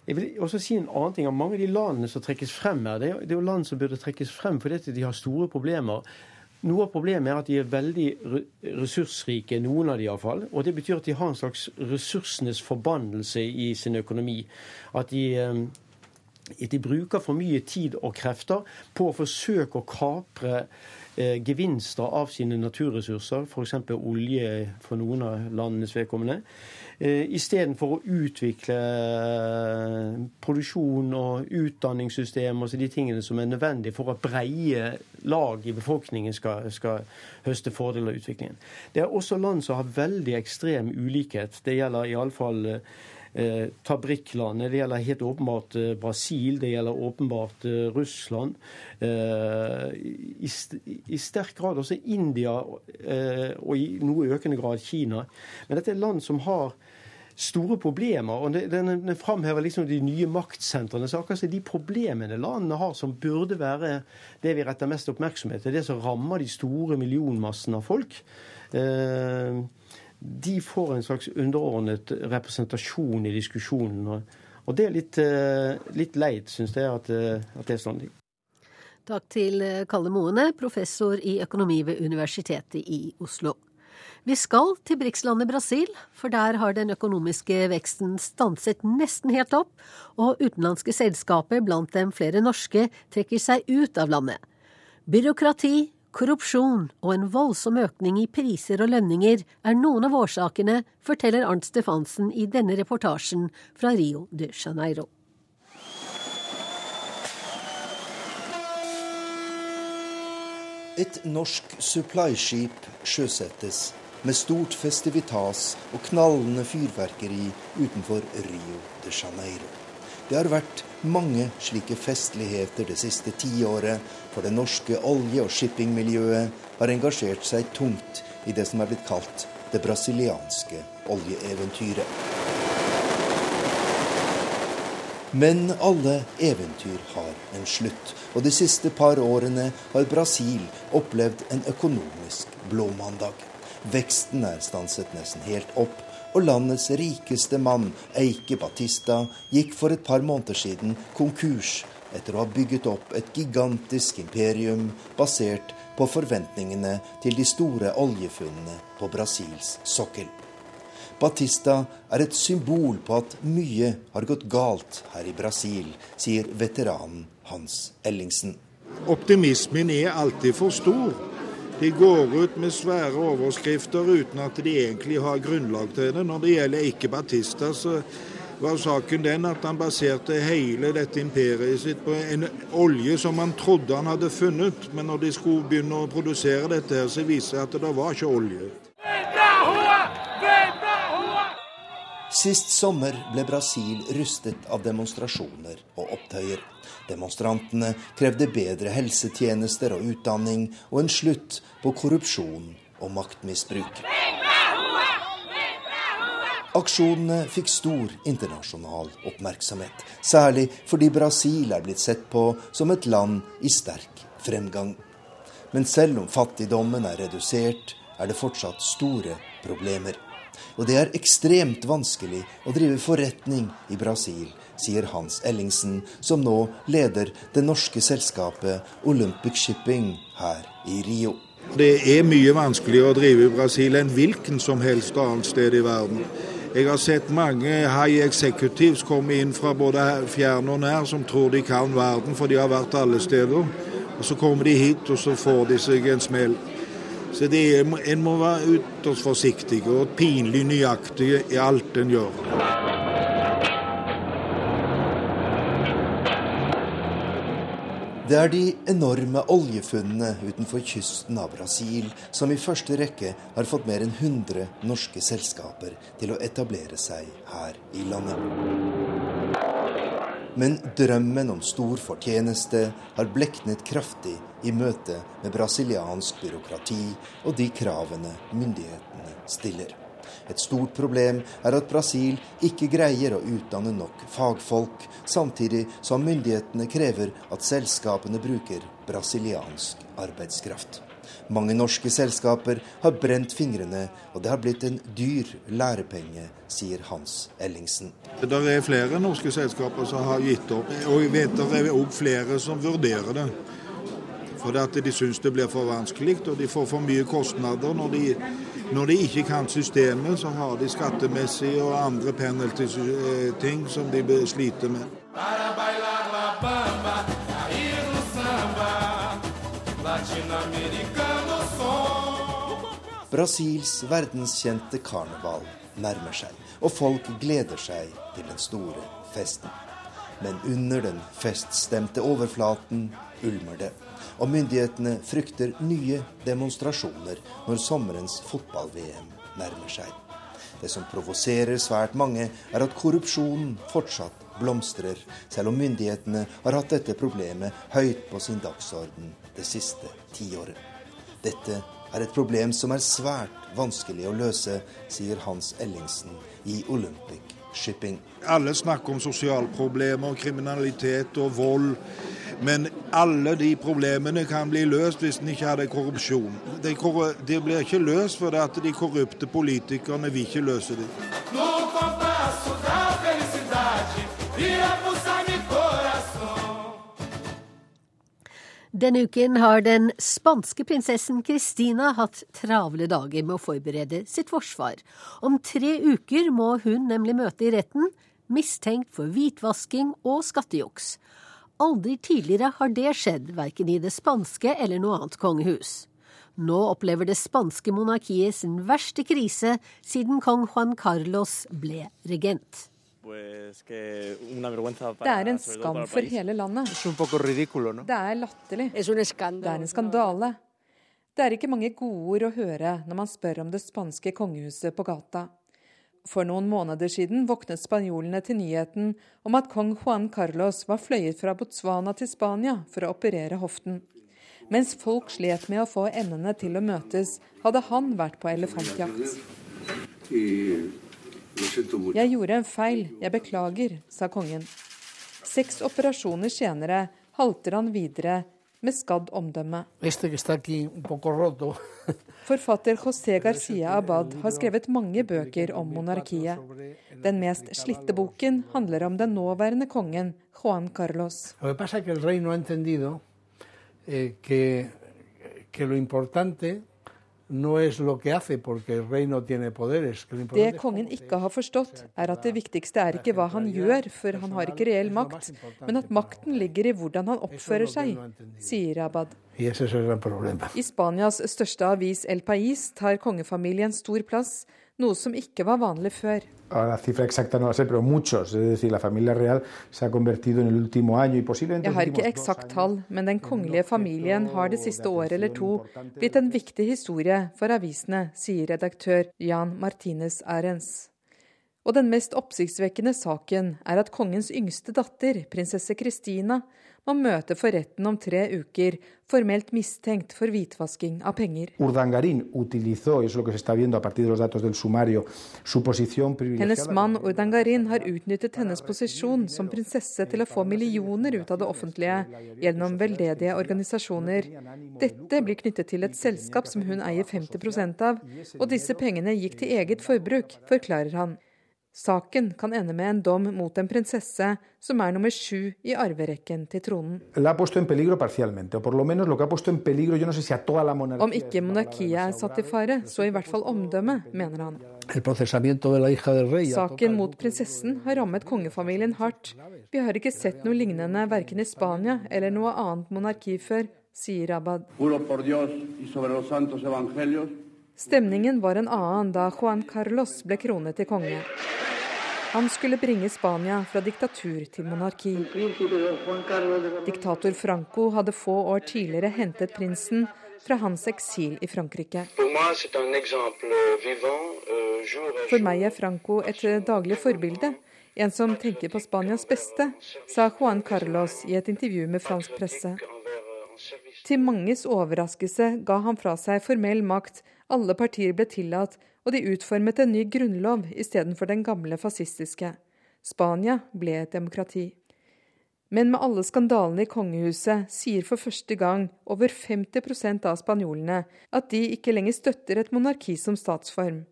Speaker 22: Jeg vil også si en annen ting. Mange av de landene som trekkes frem her, det er, jo land som burde trekkes frem fordi de har store problemer. Noe av problemet er at de er veldig ressursrike, noen av de iallfall. Og det betyr at de har en slags ressursenes forbannelse i sin økonomi. At de um, de bruker for mye tid og krefter på å forsøke å kapre eh, gevinster av sine naturressurser, f.eks. olje for noen av landenes vedkommende, eh, istedenfor å utvikle eh, produksjon og utdanningssystem, altså de tingene som er nødvendige for at breie lag i befolkningen skal, skal høste fordeler av utviklingen. Det er også land som har veldig ekstrem ulikhet. Det gjelder iallfall eh, eh, ta BRIC-landene. Det gjelder helt åpenbart eh, Brasil, det gjelder åpenbart eh, Russland. Eh, i, sterk grad også India, og i noe økende grad Kina. Men dette er land som har store problemer. og den framhever liksom de nye maktsentrene. så akkurat De problemene landene har som burde være det vi retter mest oppmerksomhet til, det som rammer de store millionmassene av folk. Eh, de får en slags underordnet representasjon i diskusjonen. Og det er litt, eh, litt leit, syns jeg, at, eh, at, det er sånn.
Speaker 2: Takk til eh, Kalle Moene, professor i økonomi ved Universitetet i Oslo. Vi skal til BRICS-landet Brasil, for der har den økonomiske veksten stanset nesten helt opp, og utenlandske selskaper, blant dem flere norske, trekker seg ut av landet. Byråkrati, Korrupsjon og en voldsom økning i priser og lønninger er noen av årsakene, forteller Arnt Stefansen i denne reportasjen fra Rio de Janeiro.
Speaker 23: Et norsk supply-skip sjøsettes med stort festivitas og knallende fyrverkeri utenfor Rio de Janeiro. Det har vært mange slike festligheter det siste tiåret, for det norske olje- og shippingmiljøet har engasjert seg tungt i det som er blitt kalt det brasilianske oljeeventyret. Men alle eventyr har en slutt, og de siste par årene har Brasil opplevd en økonomisk blåmandag. Veksten er stanset nesten helt opp, og landets rikeste mann, Eike Batista, gikk for et par måneder siden konkurs etter å ha bygget opp et gigantisk imperium basert på forventningene til de store oljefunnene på Brasils sokkel. Batista er et symbol på at mye har gått galt her i Brasil, sier veteranen Hans Ellingsen.
Speaker 24: Optimismen er alltid for stor. De går ut med svære overskrifter uten at de egentlig har grunnlag til det. Når det gjelder ikke Batista, så var saken den at han baserte hele dette imperiet sitt på en olje som han trodde han hadde funnet. Men når de skulle begynne å produsere dette, her, så viste det at det var ikke olje.
Speaker 23: Sist sommer ble Brasil rustet av demonstrasjoner og opptøyer. Demonstrantene krevde bedre helsetjenester og utdanning, og en slutt på korrupsjon og maktmisbruk. Aksjonene fikk stor internasjonal oppmerksomhet, særlig fordi Brasil er blitt sett på som et land i sterk fremgang. Men selv om fattigdommen er redusert, er det fortsatt store problemer. Og det er ekstremt vanskelig å drive forretning i Brasil, sier Hans Ellingsen, som nå leder det norske selskapet Olympic Shipping her i Rio.
Speaker 24: Det er mye vanskeligere å drive i Brasil enn hvilken som helst annet sted i verden. Jeg har sett mange high executives komme inn fra både fjern og nær som tror de kan verden, for de har vært alle steder. Og Så kommer de hit, og så får de seg en smell. Så er, En må være ytterst forsiktig og pinlig nøyaktig i alt en gjør.
Speaker 23: Det er de enorme oljefunnene utenfor kysten av Brasil som i første rekke har fått mer enn 100 norske selskaper til å etablere seg her i landet. Men drømmen om stor fortjeneste har bleknet kraftig i møte med brasiliansk byråkrati og de kravene myndighetene stiller. Et stort problem er at Brasil ikke greier å utdanne nok fagfolk, samtidig som myndighetene krever at selskapene bruker brasiliansk arbeidskraft. Mange norske selskaper har brent fingrene, og det har blitt en dyr lærepenge, sier Hans Ellingsen.
Speaker 24: Det er flere norske selskaper som har gitt opp, og jeg vet det er også flere som vurderer det. For de syns det blir for vanskelig, og de får for mye kostnader. Når de, når de ikke kan systemet, så har de skattemessige og andre penalty-ting som de sliter med.
Speaker 23: Brasils verdenskjente karneval nærmer seg, og folk gleder seg til den store festen. Men under den feststemte overflaten ulmer det, og myndighetene frykter nye demonstrasjoner når sommerens fotball-VM nærmer seg. Det som provoserer svært mange, er at korrupsjonen fortsatt blomstrer, selv om myndighetene har hatt dette problemet høyt på sin dagsorden det siste tiåret. Dette er et problem som er svært vanskelig å løse, sier Hans Ellingsen i Olympic Shipping.
Speaker 24: Alle snakker om sosialproblemer, kriminalitet og vold. Men alle de problemene kan bli løst hvis en ikke hadde korrupsjon. De, de blir ikke løst fordi at de korrupte politikerne vil ikke løse dem.
Speaker 2: Denne uken har den spanske prinsessen Christina hatt travle dager med å forberede sitt forsvar. Om tre uker må hun nemlig møte i retten, mistenkt for hvitvasking og skattejuks. Aldri tidligere har det skjedd, verken i det spanske eller noe annet kongehus. Nå opplever det spanske monarkiet sin verste krise siden kong Juan Carlos ble regent.
Speaker 25: Det er en skam for hele landet. Det er latterlig. Det er en skandale. Det er ikke mange gode ord å høre når man spør om det spanske kongehuset på gata. For noen måneder siden våknet spanjolene til nyheten om at kong Juan Carlos var fløyet fra Botswana til Spania for å operere hoften. Mens folk slet med å få endene til å møtes, hadde han vært på elefantjakt. Jeg gjorde en feil, jeg beklager, sa kongen. Seks operasjoner senere halter han videre med skadd omdømme. Forfatter José Garcia Abad har skrevet mange bøker om monarkiet. Den mest slitte boken handler om den nåværende kongen, Juan Carlos.
Speaker 26: Eh, que, que lo importante
Speaker 25: Det kongen ikke har forstått, er at det viktigste er ikke hva han gjør, for han har ikke reell makt, men at makten ligger i hvordan han oppfører seg, sier Abad. I Spanias største avis El País tar kongefamilien stor plass, noe som ikke var vanlig før.
Speaker 26: La cifra exacta no la sé, pero muchos. Es decir, la familia real se ha convertido en el último año y posiblemente.
Speaker 25: Jeg har ikke eksakt tall, men den kongelige familien har det siste året eller to blitt en viktig historie for avisene, sier redaktør Jan Martinez Arens. Og den mest oppsiktsvekkende saken er at kongens yngste datter, prinsesse Kristina, må møte for retten om tre uker, formelt mistenkt for hvitvasking av penger. Hennes mann Urdangarin har utnyttet hennes posisjon som prinsesse til å få millioner ut av det offentlige gjennom veldedige organisasjoner. Dette blir knyttet til et selskap som hun eier 50% av, og disse pengene gikk til eget forbruk, forklarer han. Saken kan ende med en dom mot en prinsesse som er nummer sju i arverekken til tronen. Om ikke monarkiet er satt i fare, så i hvert fall omdømmet, mener han. Saken mot prinsessen har rammet kongefamilien hardt. Vi har ikke sett noe lignende verken i Spania eller noe annet monarki før, sier Abad. Stemningen var en annen da Juan Carlos ble kronet til konge. Han skulle bringe Spania fra diktatur til monarki. Diktator Franco hadde få år tidligere hentet prinsen fra hans eksil i Frankrike. For meg er Franco et daglig forbilde, en som tenker på Spanias beste, sa Juan Carlos i et intervju med fransk presse. Til manges overraskelse ga han fra seg formell makt, alle partier ble tillatt, og de utformet en ny grunnlov istedenfor den gamle fascistiske. Spania ble et demokrati. Men med alle skandalene i kongehuset sier for første gang over 50% av spanjolene at de ikke lenger støtter et monarki som statsform.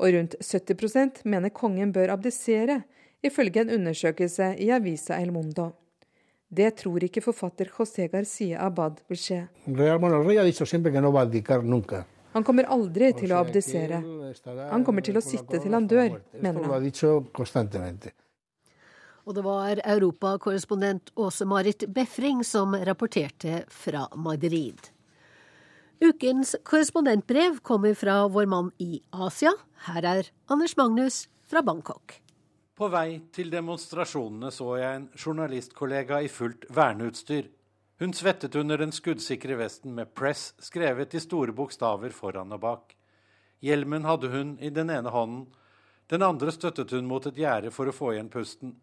Speaker 25: Og rundt 70% mener kongen bør abdisere, ifølge en undersøkelse i avisa El Mundo. Det tror ikke forfatter José Garcia Abad vil skje. Real, Han kommer aldri til å abdisere. Han kommer til å sitte til han dør, mener han.
Speaker 2: Og det var europakorrespondent Åse-Marit Befring som rapporterte fra Madrid. Ukens korrespondentbrev kommer fra vår mann i Asia. Her er Anders Magnus fra Bangkok.
Speaker 27: På vei til demonstrasjonene så jeg en journalistkollega i fullt verneutstyr. Hun svettet under den skuddsikre vesten med 'Press' skrevet i store bokstaver foran og bak. Hjelmen hadde hun i den ene hånden, den andre støttet hun mot et gjerde for å få igjen pusten.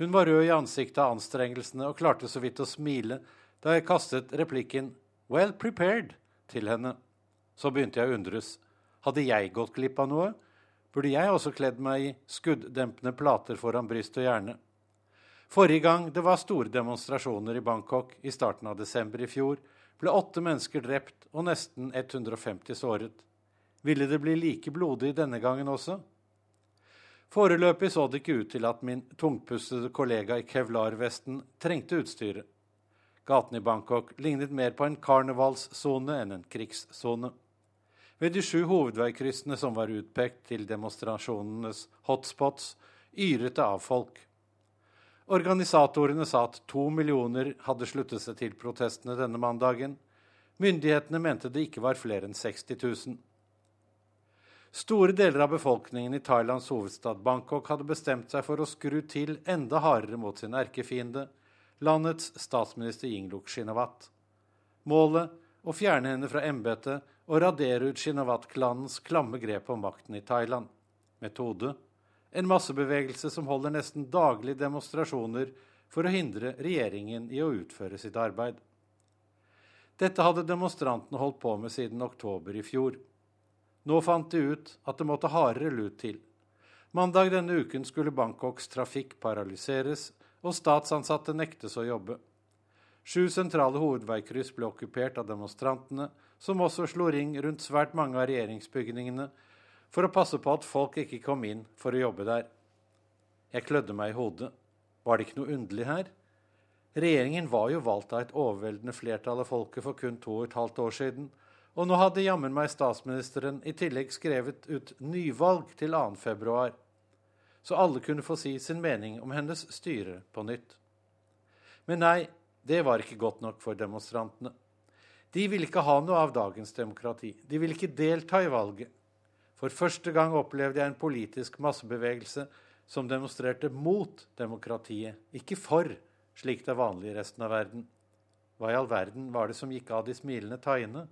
Speaker 27: Hun var rød i ansiktet av anstrengelsene og klarte så vidt å smile da jeg kastet replikken 'Well prepared' til henne. Så begynte jeg å undres. Hadde jeg gått glipp av noe? Burde jeg også kledd meg i skudddempende plater foran bryst og hjerne? Forrige gang det var store demonstrasjoner i Bangkok, i starten av desember i fjor, ble åtte mennesker drept og nesten 150 såret. Ville det bli like blodig denne gangen også? Foreløpig så det ikke ut til at min tungpustede kollega i kevlarvesten trengte utstyret. Gaten i Bangkok lignet mer på en karnevalssone enn en krigssone. Ved de sju hovedveikryssene som var utpekt til demonstrasjonenes hotspots, yret det av folk. Organisatorene sa at to millioner hadde sluttet seg til protestene denne mandagen. Myndighetene mente det ikke var flere enn 60 000. Store deler av befolkningen i Thailands hovedstad Bangkok hadde bestemt seg for å skru til enda hardere mot sin erkefiende, landets statsminister Yingluck Shinawat. Målet å fjerne henne fra embetet og radere ut Shinawat-klanens klamme grep om makten i Thailand. Metode en massebevegelse som holder nesten daglig demonstrasjoner for å hindre regjeringen i å utføre sitt arbeid. Dette hadde demonstrantene holdt på med siden oktober i fjor. Nå fant de ut at det måtte hardere lut til. Mandag denne uken skulle Bangkoks trafikk paralyseres, og statsansatte nektes å jobbe. Sju sentrale hovedveikryss ble okkupert av demonstrantene, som også slo ring rundt svært mange av regjeringsbygningene for å passe på at folk ikke kom inn for å jobbe der. Jeg klødde meg i hodet. Var det ikke noe underlig her? Regjeringen var jo valgt av et overveldende flertall av folket for kun to og et halvt år siden, og nå hadde jammen meg statsministeren i tillegg skrevet ut nyvalg til 2. februar, så alle kunne få si sin mening om hennes styre på nytt. Men nei, det var ikke godt nok for demonstrantene. De ville ikke ha noe av dagens demokrati. De ville ikke delta i valget. For første gang opplevde jeg en politisk massebevegelse som demonstrerte mot demokratiet, ikke for, slik det er vanlig i resten av verden. Hva i all verden var det som gikk av de smilende taiene?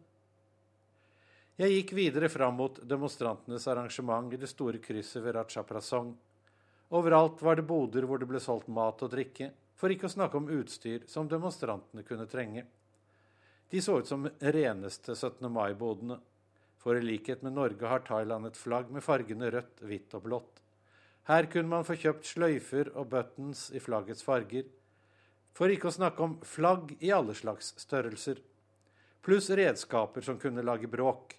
Speaker 27: Jeg gikk videre fram mot demonstrantenes arrangement i det store krysset ved Ratchaprasong. Overalt var det boder hvor det ble solgt mat og drikke, for ikke å snakke om utstyr som demonstrantene kunne trenge. De så ut som reneste 17. mai-bodene. For i likhet med Norge har Thailand et flagg med fargene rødt, hvitt og blått. Her kunne man få kjøpt sløyfer og buttons i flaggets farger. For ikke å snakke om flagg i alle slags størrelser. Pluss redskaper som kunne lage bråk.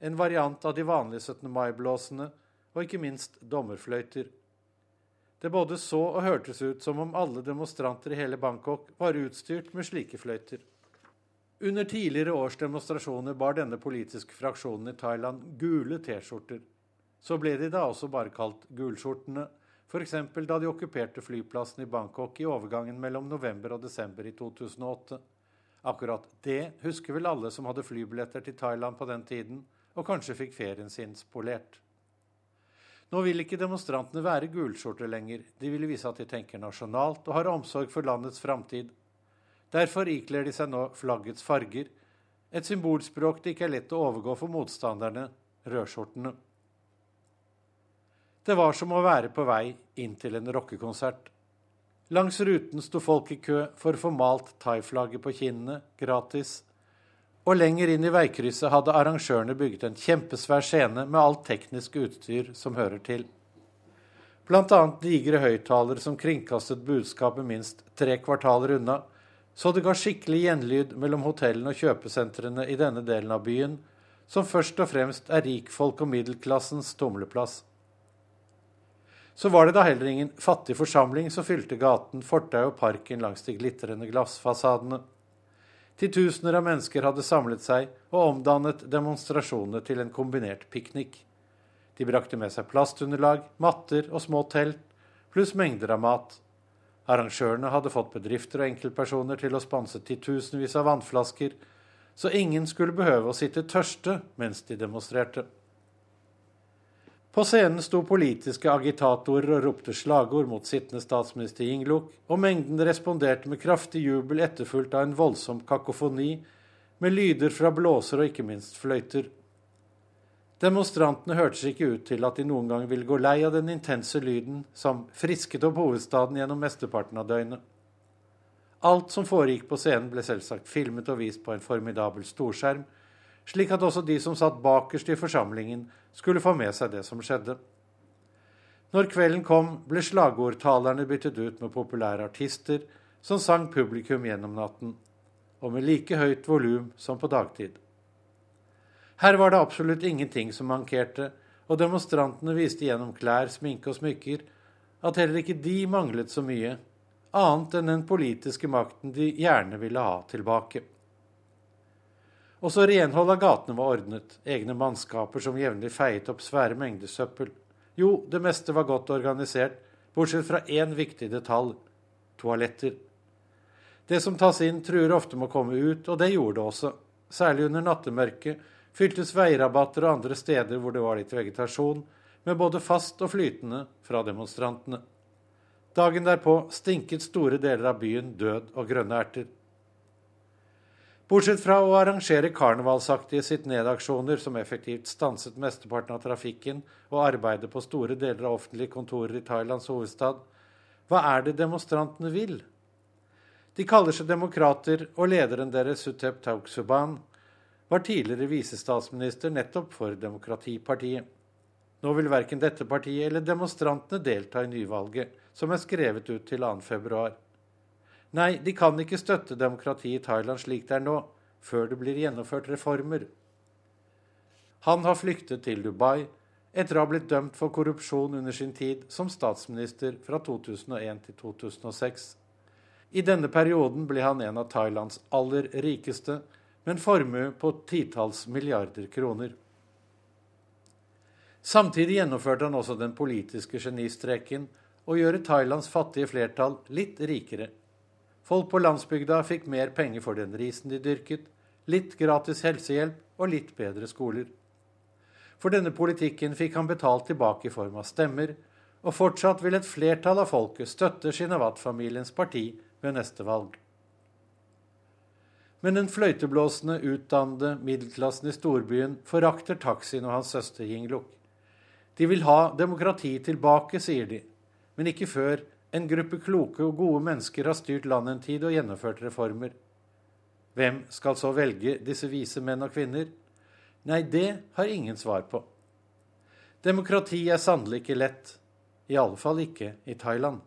Speaker 27: En variant av de vanlige 17. mai-blåsene, og ikke minst dommerfløyter. Det både så og hørtes ut som om alle demonstranter i hele Bangkok var utstyrt med slike fløyter. Under tidligere års demonstrasjoner bar denne politiske fraksjonen i Thailand gule T-skjorter. Så ble de da også bare kalt gulskjortene, f.eks. da de okkuperte flyplassen i Bangkok i overgangen mellom november og desember i 2008. Akkurat det husker vel alle som hadde flybilletter til Thailand på den tiden, og kanskje fikk ferien sin spolert. Nå vil ikke demonstrantene være gulskjorter lenger, de vil vise at de tenker nasjonalt og har omsorg for landets framtid. Derfor ikler de seg nå flaggets farger, et symbolspråk det ikke er lett å overgå for motstanderne, rødskjortene. Det var som å være på vei inn til en rockekonsert. Langs ruten sto folk i kø for å få malt thai-flagget på kinnene, gratis. Og lenger inn i veikrysset hadde arrangørene bygget en kjempesvær scene med alt teknisk utstyr som hører til. Bl.a. digre høyttalere som kringkastet budskapet minst tre kvartaler unna, så det ga skikkelig gjenlyd mellom hotellene og kjøpesentrene i denne delen av byen, som først og fremst er rikfolk og middelklassens tumleplass. Så var det da heller ingen fattig forsamling som fylte gaten, fortau og parken langs de glitrende glassfasadene. Titusener av mennesker hadde samlet seg og omdannet demonstrasjonene til en kombinert piknik. De brakte med seg plastunderlag, matter og små telt, pluss mengder av mat. Arrangørene hadde fått bedrifter og enkeltpersoner til å sponse titusenvis av vannflasker, så ingen skulle behøve å sitte tørste mens de demonstrerte. På scenen sto politiske agitatorer og ropte slagord mot sittende statsminister Yingluk, og mengden responderte med kraftig jubel etterfulgt av en voldsom kakofoni med lyder fra blåser og ikke minst fløyter. Demonstrantene hørtes ikke ut til at de noen gang ville gå lei av den intense lyden som frisket opp hovedstaden gjennom mesteparten av døgnet. Alt som foregikk på scenen, ble selvsagt filmet og vist på en formidabel storskjerm, slik at også de som satt bakerst i forsamlingen, skulle få med seg det som skjedde. Når kvelden kom, ble slagordtalerne byttet ut med populære artister som sang publikum gjennom natten, og med like høyt volum som på dagtid. Her var det absolutt ingenting som mankerte, og demonstrantene viste gjennom klær, sminke og smykker at heller ikke de manglet så mye, annet enn den politiske makten de gjerne ville ha tilbake. Også renhold av gatene var ordnet, egne mannskaper som jevnlig feiet opp svære mengder søppel. Jo, det meste var godt organisert, bortsett fra én viktig detalj. toaletter. Det som tas inn, truer ofte med å komme ut, og det gjorde det også. Særlig under nattemørket fyltes veirabatter og andre steder hvor det var litt vegetasjon, med både fast og flytende fra demonstrantene. Dagen derpå stinket store deler av byen død og grønne erter. Bortsett fra å arrangere karnevalsaktige sitt-ned-aksjoner som effektivt stanset mesteparten av trafikken og arbeidet på store deler av offentlige kontorer i Thailands hovedstad, hva er det demonstrantene vil? De kaller seg demokrater, og lederen deres, Sutep Tauksuban, var tidligere visestatsminister nettopp for Demokratipartiet. Nå vil verken dette partiet eller demonstrantene delta i nyvalget, som er skrevet ut til 2.2. Nei, de kan ikke støtte demokratiet i Thailand slik det er nå, før det blir gjennomført reformer. Han har flyktet til Dubai etter å ha blitt dømt for korrupsjon under sin tid som statsminister fra 2001 til 2006. I denne perioden ble han en av Thailands aller rikeste, med en formue på titalls milliarder kroner. Samtidig gjennomførte han også den politiske genistreken å gjøre Thailands fattige flertall litt rikere Folk på landsbygda fikk mer penger for den risen de dyrket, litt gratis helsehjelp og litt bedre skoler. For denne politikken fikk han betalt tilbake i form av stemmer, og fortsatt vil et flertall av folket støtte Shinawat-familiens parti ved neste valg. Men den fløyteblåsende, utdannede middelklassen i storbyen forakter taxien og hans søster Yingluk. De vil ha demokrati tilbake, sier de, men ikke før en gruppe kloke og gode mennesker har styrt landet en tid og gjennomført reformer. Hvem skal så velge disse vise menn og kvinner? Nei, det har ingen svar på. Demokrati er sannelig ikke lett. I alle fall ikke i Thailand.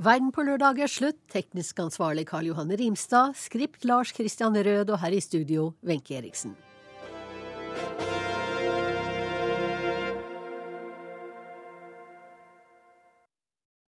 Speaker 2: Verden på lørdag er slutt. Teknisk ansvarlig Karl Johanne Rimstad. Skript Lars Christian Rød og her i studio Wenche Eriksen.